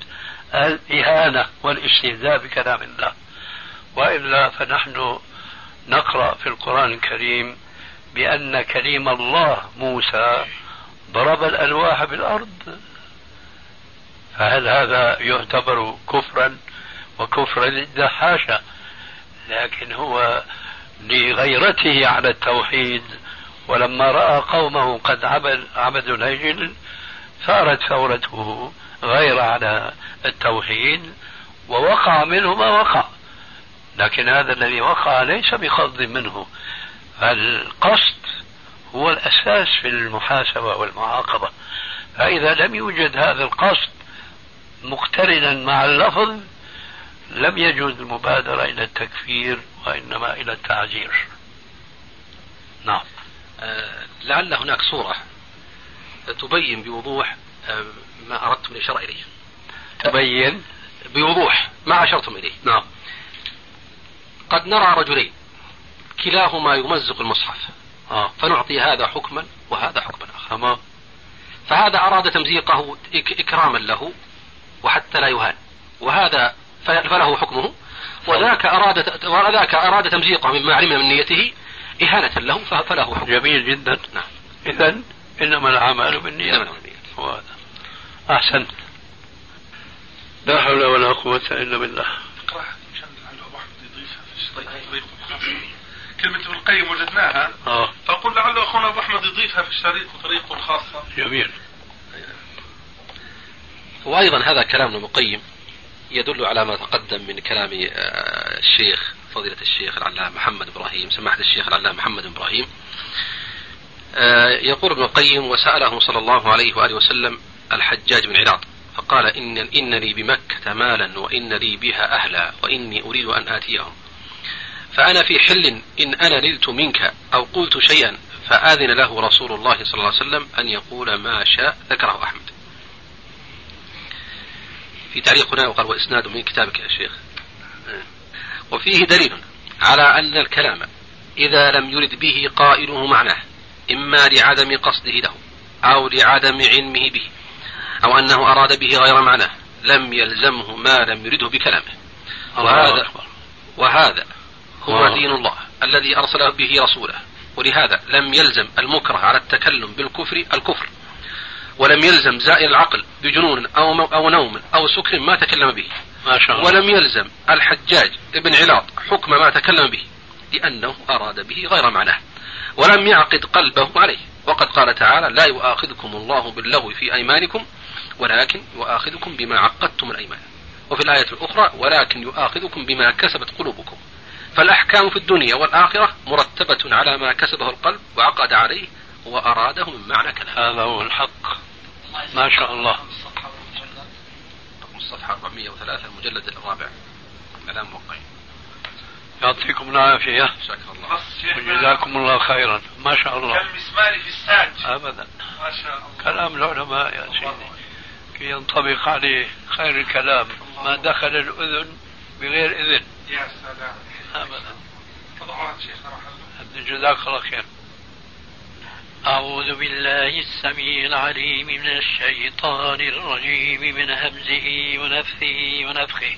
D: الإهانة والاستهزاء بكلام الله. وإلا فنحن نقرأ في القرآن الكريم بأن كليم الله موسى ضرب الألواح بالأرض. فهل هذا يعتبر كفرا وكفرا ضد حاشا لكن هو لغيرته على التوحيد. ولما رأى قومه قد عبد عبدوا العجل ثارت ثورته غير على التوحيد ووقع منه ما وقع. لكن هذا الذي وقع ليس بقصد منه. فالقصد هو الأساس في المحاسبة والمعاقبة. فإذا لم يوجد هذا القصد مقترنا مع اللفظ لم يجوز المبادرة إلى التكفير وإنما إلى التعزير. نعم.
E: أه لعل هناك صورة. تبين بوضوح أه ما أردتم الإشارة إليه.
D: تبين؟
E: بوضوح ما أشرتم إليه.
D: نعم.
E: قد نرى رجلين كلاهما يمزق المصحف.
D: آه.
E: فنعطي هذا حكما وهذا حكما آخر.
D: تمام.
E: فهذا أراد تمزيقه إكراما له وحتى لا يهان. وهذا فله حكمه. وذاك أراد وذاك أراد تمزيقه مما علم من نيته إهانة له فله حكم
D: جميل جدا.
E: نعم.
D: إذا إنما الأعمال بالنيات. وهذا أحسنت لا حول ولا قوة إلا بالله.
C: كلمة ابن القيم وجدناها.
D: آه.
C: فقل لعل أخونا أبو أحمد يضيفها في الشريط بطريقة خاصة
D: جميل.
E: وأيضا هذا كلام ابن القيم يدل على ما تقدم من كلام آه، الشيخ فضيلة الشيخ العلامة محمد إبراهيم سماحة الشيخ العلامة محمد إبراهيم. آه، يقول ابن القيم وسأله صلى الله عليه وآله وسلم الحجاج بن عراض فقال إن, إن لي بمكة مالا وإن لي بها أهلا وإني أريد أن آتيهم. فأنا في حل إن أنا نلت منك أو قلت شيئا فآذن له رسول الله صلى الله عليه وسلم أن يقول ما شاء ذكره أحمد. في تعليق هنا وقال وإسناد من كتابك يا شيخ. وفيه دليل على أن الكلام إذا لم يرد به قائله معناه. إما لعدم قصده له أو لعدم علمه به أو أنه أراد به غير معناه. لم يلزمه ما لم يرده بكلامه. وهذا وهذا هو دين الله الذي أرسل به رسوله. ولهذا لم يلزم المكره على التكلم بالكفر الكفر. ولم يلزم زائر العقل بجنون أو, أو نوم أو سكر ما تكلم به.
I: ما شاء الله.
E: ولم يلزم الحجاج ابن علاط حكم ما تكلم به لأنه أراد به غير معناه. ولم يعقد قلبه عليه. وقد قال تعالى لا يؤاخذكم الله باللغو في أيمانكم ولكن يؤاخذكم بما عقدتم الأيمان. وفي الآية الأخرى ولكن يؤاخذكم بما كسبت قلوبكم. فالأحكام في الدنيا والآخرة مرتبة على ما كسبه القلب وعقد عليه وأراده من معنى كلام
I: هذا هو الحق. ما شاء الله.
E: الصفحة 403 المجلد الرابع. كلام موقعين.
I: يعطيكم العافية.
E: جزاك الله.
I: وجزاكم الله خيرا. ما شاء الله.
F: كالمسمار في الساج.
I: أبدا.
F: ما شاء الله.
I: كلام العلماء يا سيدي. كي ينطبق عليه خير الكلام. ما دخل الأذن بغير إذن.
F: يا سلام.
I: أبدا.
F: شيخنا رحمة
I: جزاك الله خير.
D: أعوذ بالله السميع العليم من الشيطان الرجيم من همزه ونفثه ونفخه.